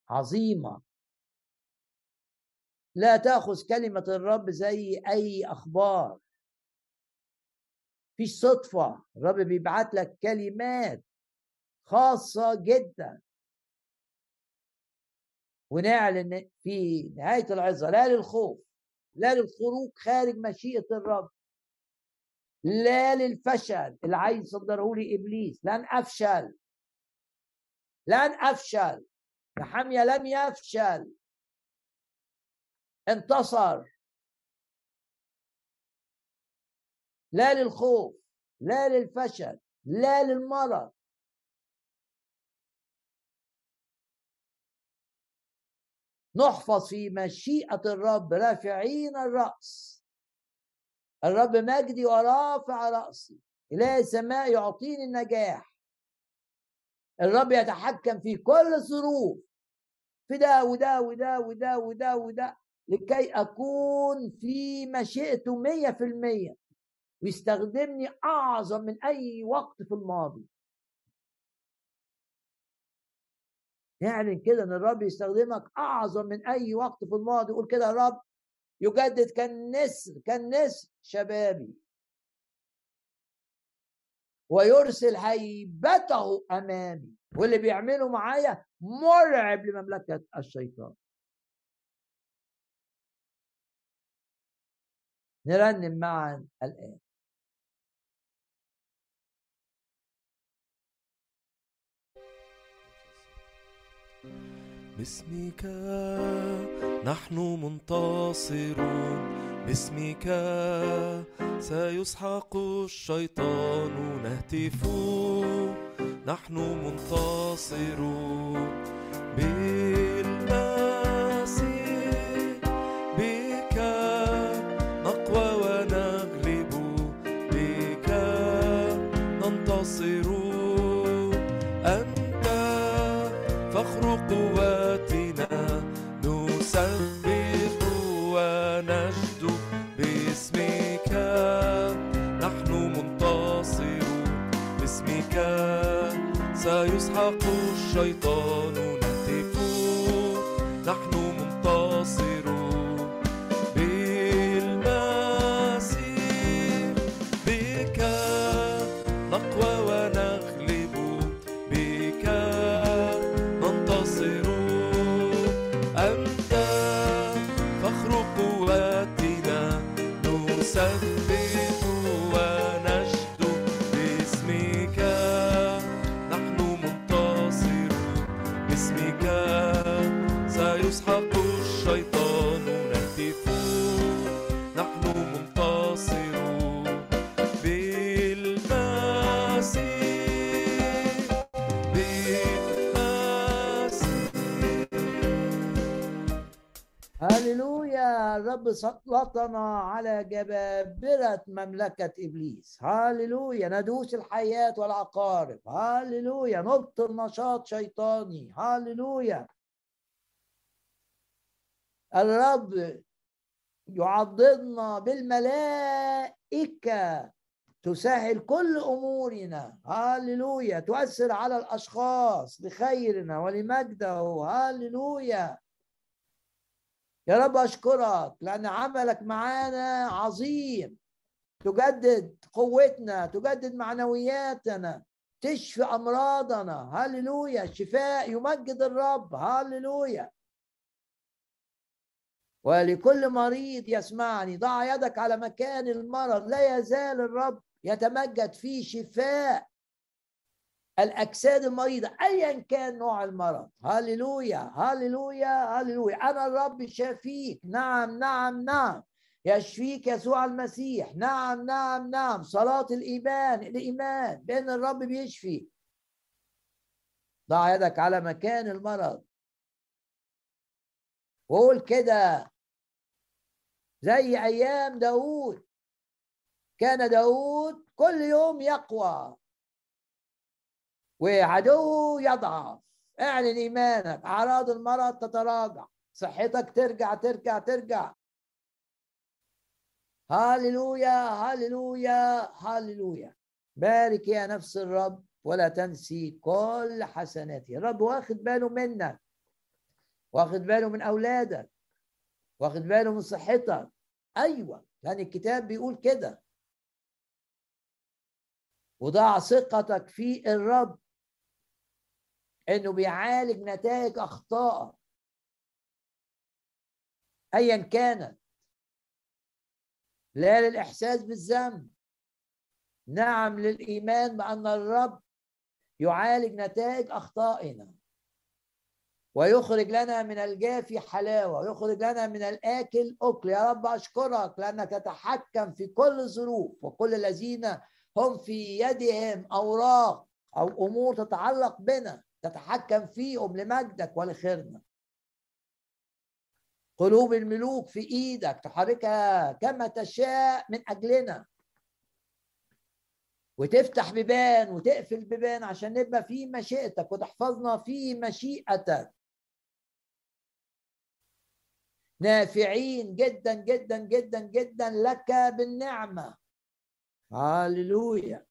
عظيمة. لا تأخذ كلمة الرب زي أي أخبار. فيش صدفة. الرب بيبعت لك كلمات خاصة جدا. ونعلن في نهاية العظة لا للخوف لا للخروج خارج مشيئة الرب لا للفشل اللي عايز يصدره لي إبليس لن أفشل. لن أفشل. نحمية لم يفشل. انتصر. لا للخوف لا للفشل لا للمرض. نحفظ في مشيئة الرب رافعين الرأس. الرب مجدي ورافع رأسي. إله السماء يعطيني النجاح. الرب يتحكم في كل الظروف في ده وده وده وده وده وده لكي أكون في مشيئته مية في المية. ويستخدمني أعظم من أي وقت في الماضي. يعني كده إن الرب يستخدمك أعظم من أي وقت في الماضي. يقول كده الرب يجدد كالنسر كالنسر شبابي. ويرسل هيبته أمامي. واللي بيعمله معايا مرعب لمملكة الشيطان. نرنم معا الآن. باسمك نحن منتصرون. باسمك سيسحق الشيطان نهتف. نحن منتصرون. سيسحق الشيطان. الرب سلطنا على جبابرة مملكة إبليس. هللويا ندوس الحياة والعقارب. هللويا نبطل نشاط شيطاني. هللويا الرب يعضدنا بالملائكة تسهل كل أمورنا. هللويا تؤثر على الأشخاص لخيرنا ولمجده. هللويا يا رب أشكرك لأن عملك معانا عظيم. تجدد قوتنا تجدد معنوياتنا تشفي أمراضنا. هللويا الشفاء يمجد الرب. هللويا. ولكل مريض يسمعني ضع يدك على مكان المرض. لا يزال الرب يتمجد في شفاء. الأجساد المريضة ايا كان نوع المرض. هللويا هللويا هللويا أنا الرب شافيك. نعم نعم نعم. يشفيك يسوع المسيح. نعم نعم نعم. صلاة الإيمان الإيمان. بأن الرب بيشفي. ضع يدك على مكان المرض. وقول كده. زي أيام داود كان داود كل يوم يقوى. وعدوه يضعف. اعلن إيمانك. أعراض المرض تتراجع. صحتك ترجع ترجع ترجع. هاللويا هاللويا هاللويا بارك يا نفس الرب ولا تنسي كل حسناته الرب واخد باله منك. واخد باله من أولادك. واخد باله من صحتك. أيوه لأن الكتاب بيقول كده. وضع ثقتك في الرب. إنه بيعالج نتائج اخطائك ايا كانت. لا للإحساس بالذنب. نعم للإيمان بأن الرب يعالج نتائج أخطائنا. ويخرج لنا من الجافي حلاوة. ويخرج لنا من الآكل أكل. يا رب أشكرك لأنك تتحكم في كل الظروف. وكل الذين هم في يدهم أوراق أو أمور تتعلق بنا. تتحكم فيهم لمجدك ولخيرنا قلوب الملوك في إيدك تحركها كما تشاء من أجلنا. وتفتح بيبان وتقفل بيبان عشان نبقى في مشيئتك وتحفظنا في مشيئتك. نافعين جدا جدا جدا جدا لك بالنعمة. هاللويا.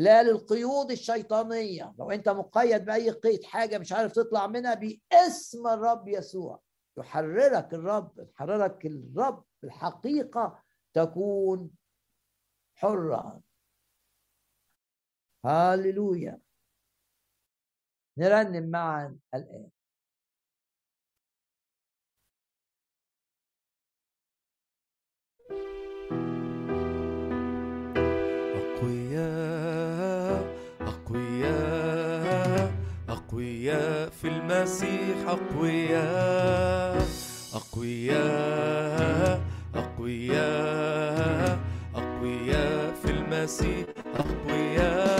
لا للقيود الشيطانية. لو أنت مقيد بأي قيد حاجة مش عارف تطلع منها باسم الرب يسوع. يحررك الرب يحررك الرب الحقيقة تكون حرا هاللويا. نرنم معا الآن. في المسيح أقوياء أقوياء أقوياء أقوياء في المسيح أقوياء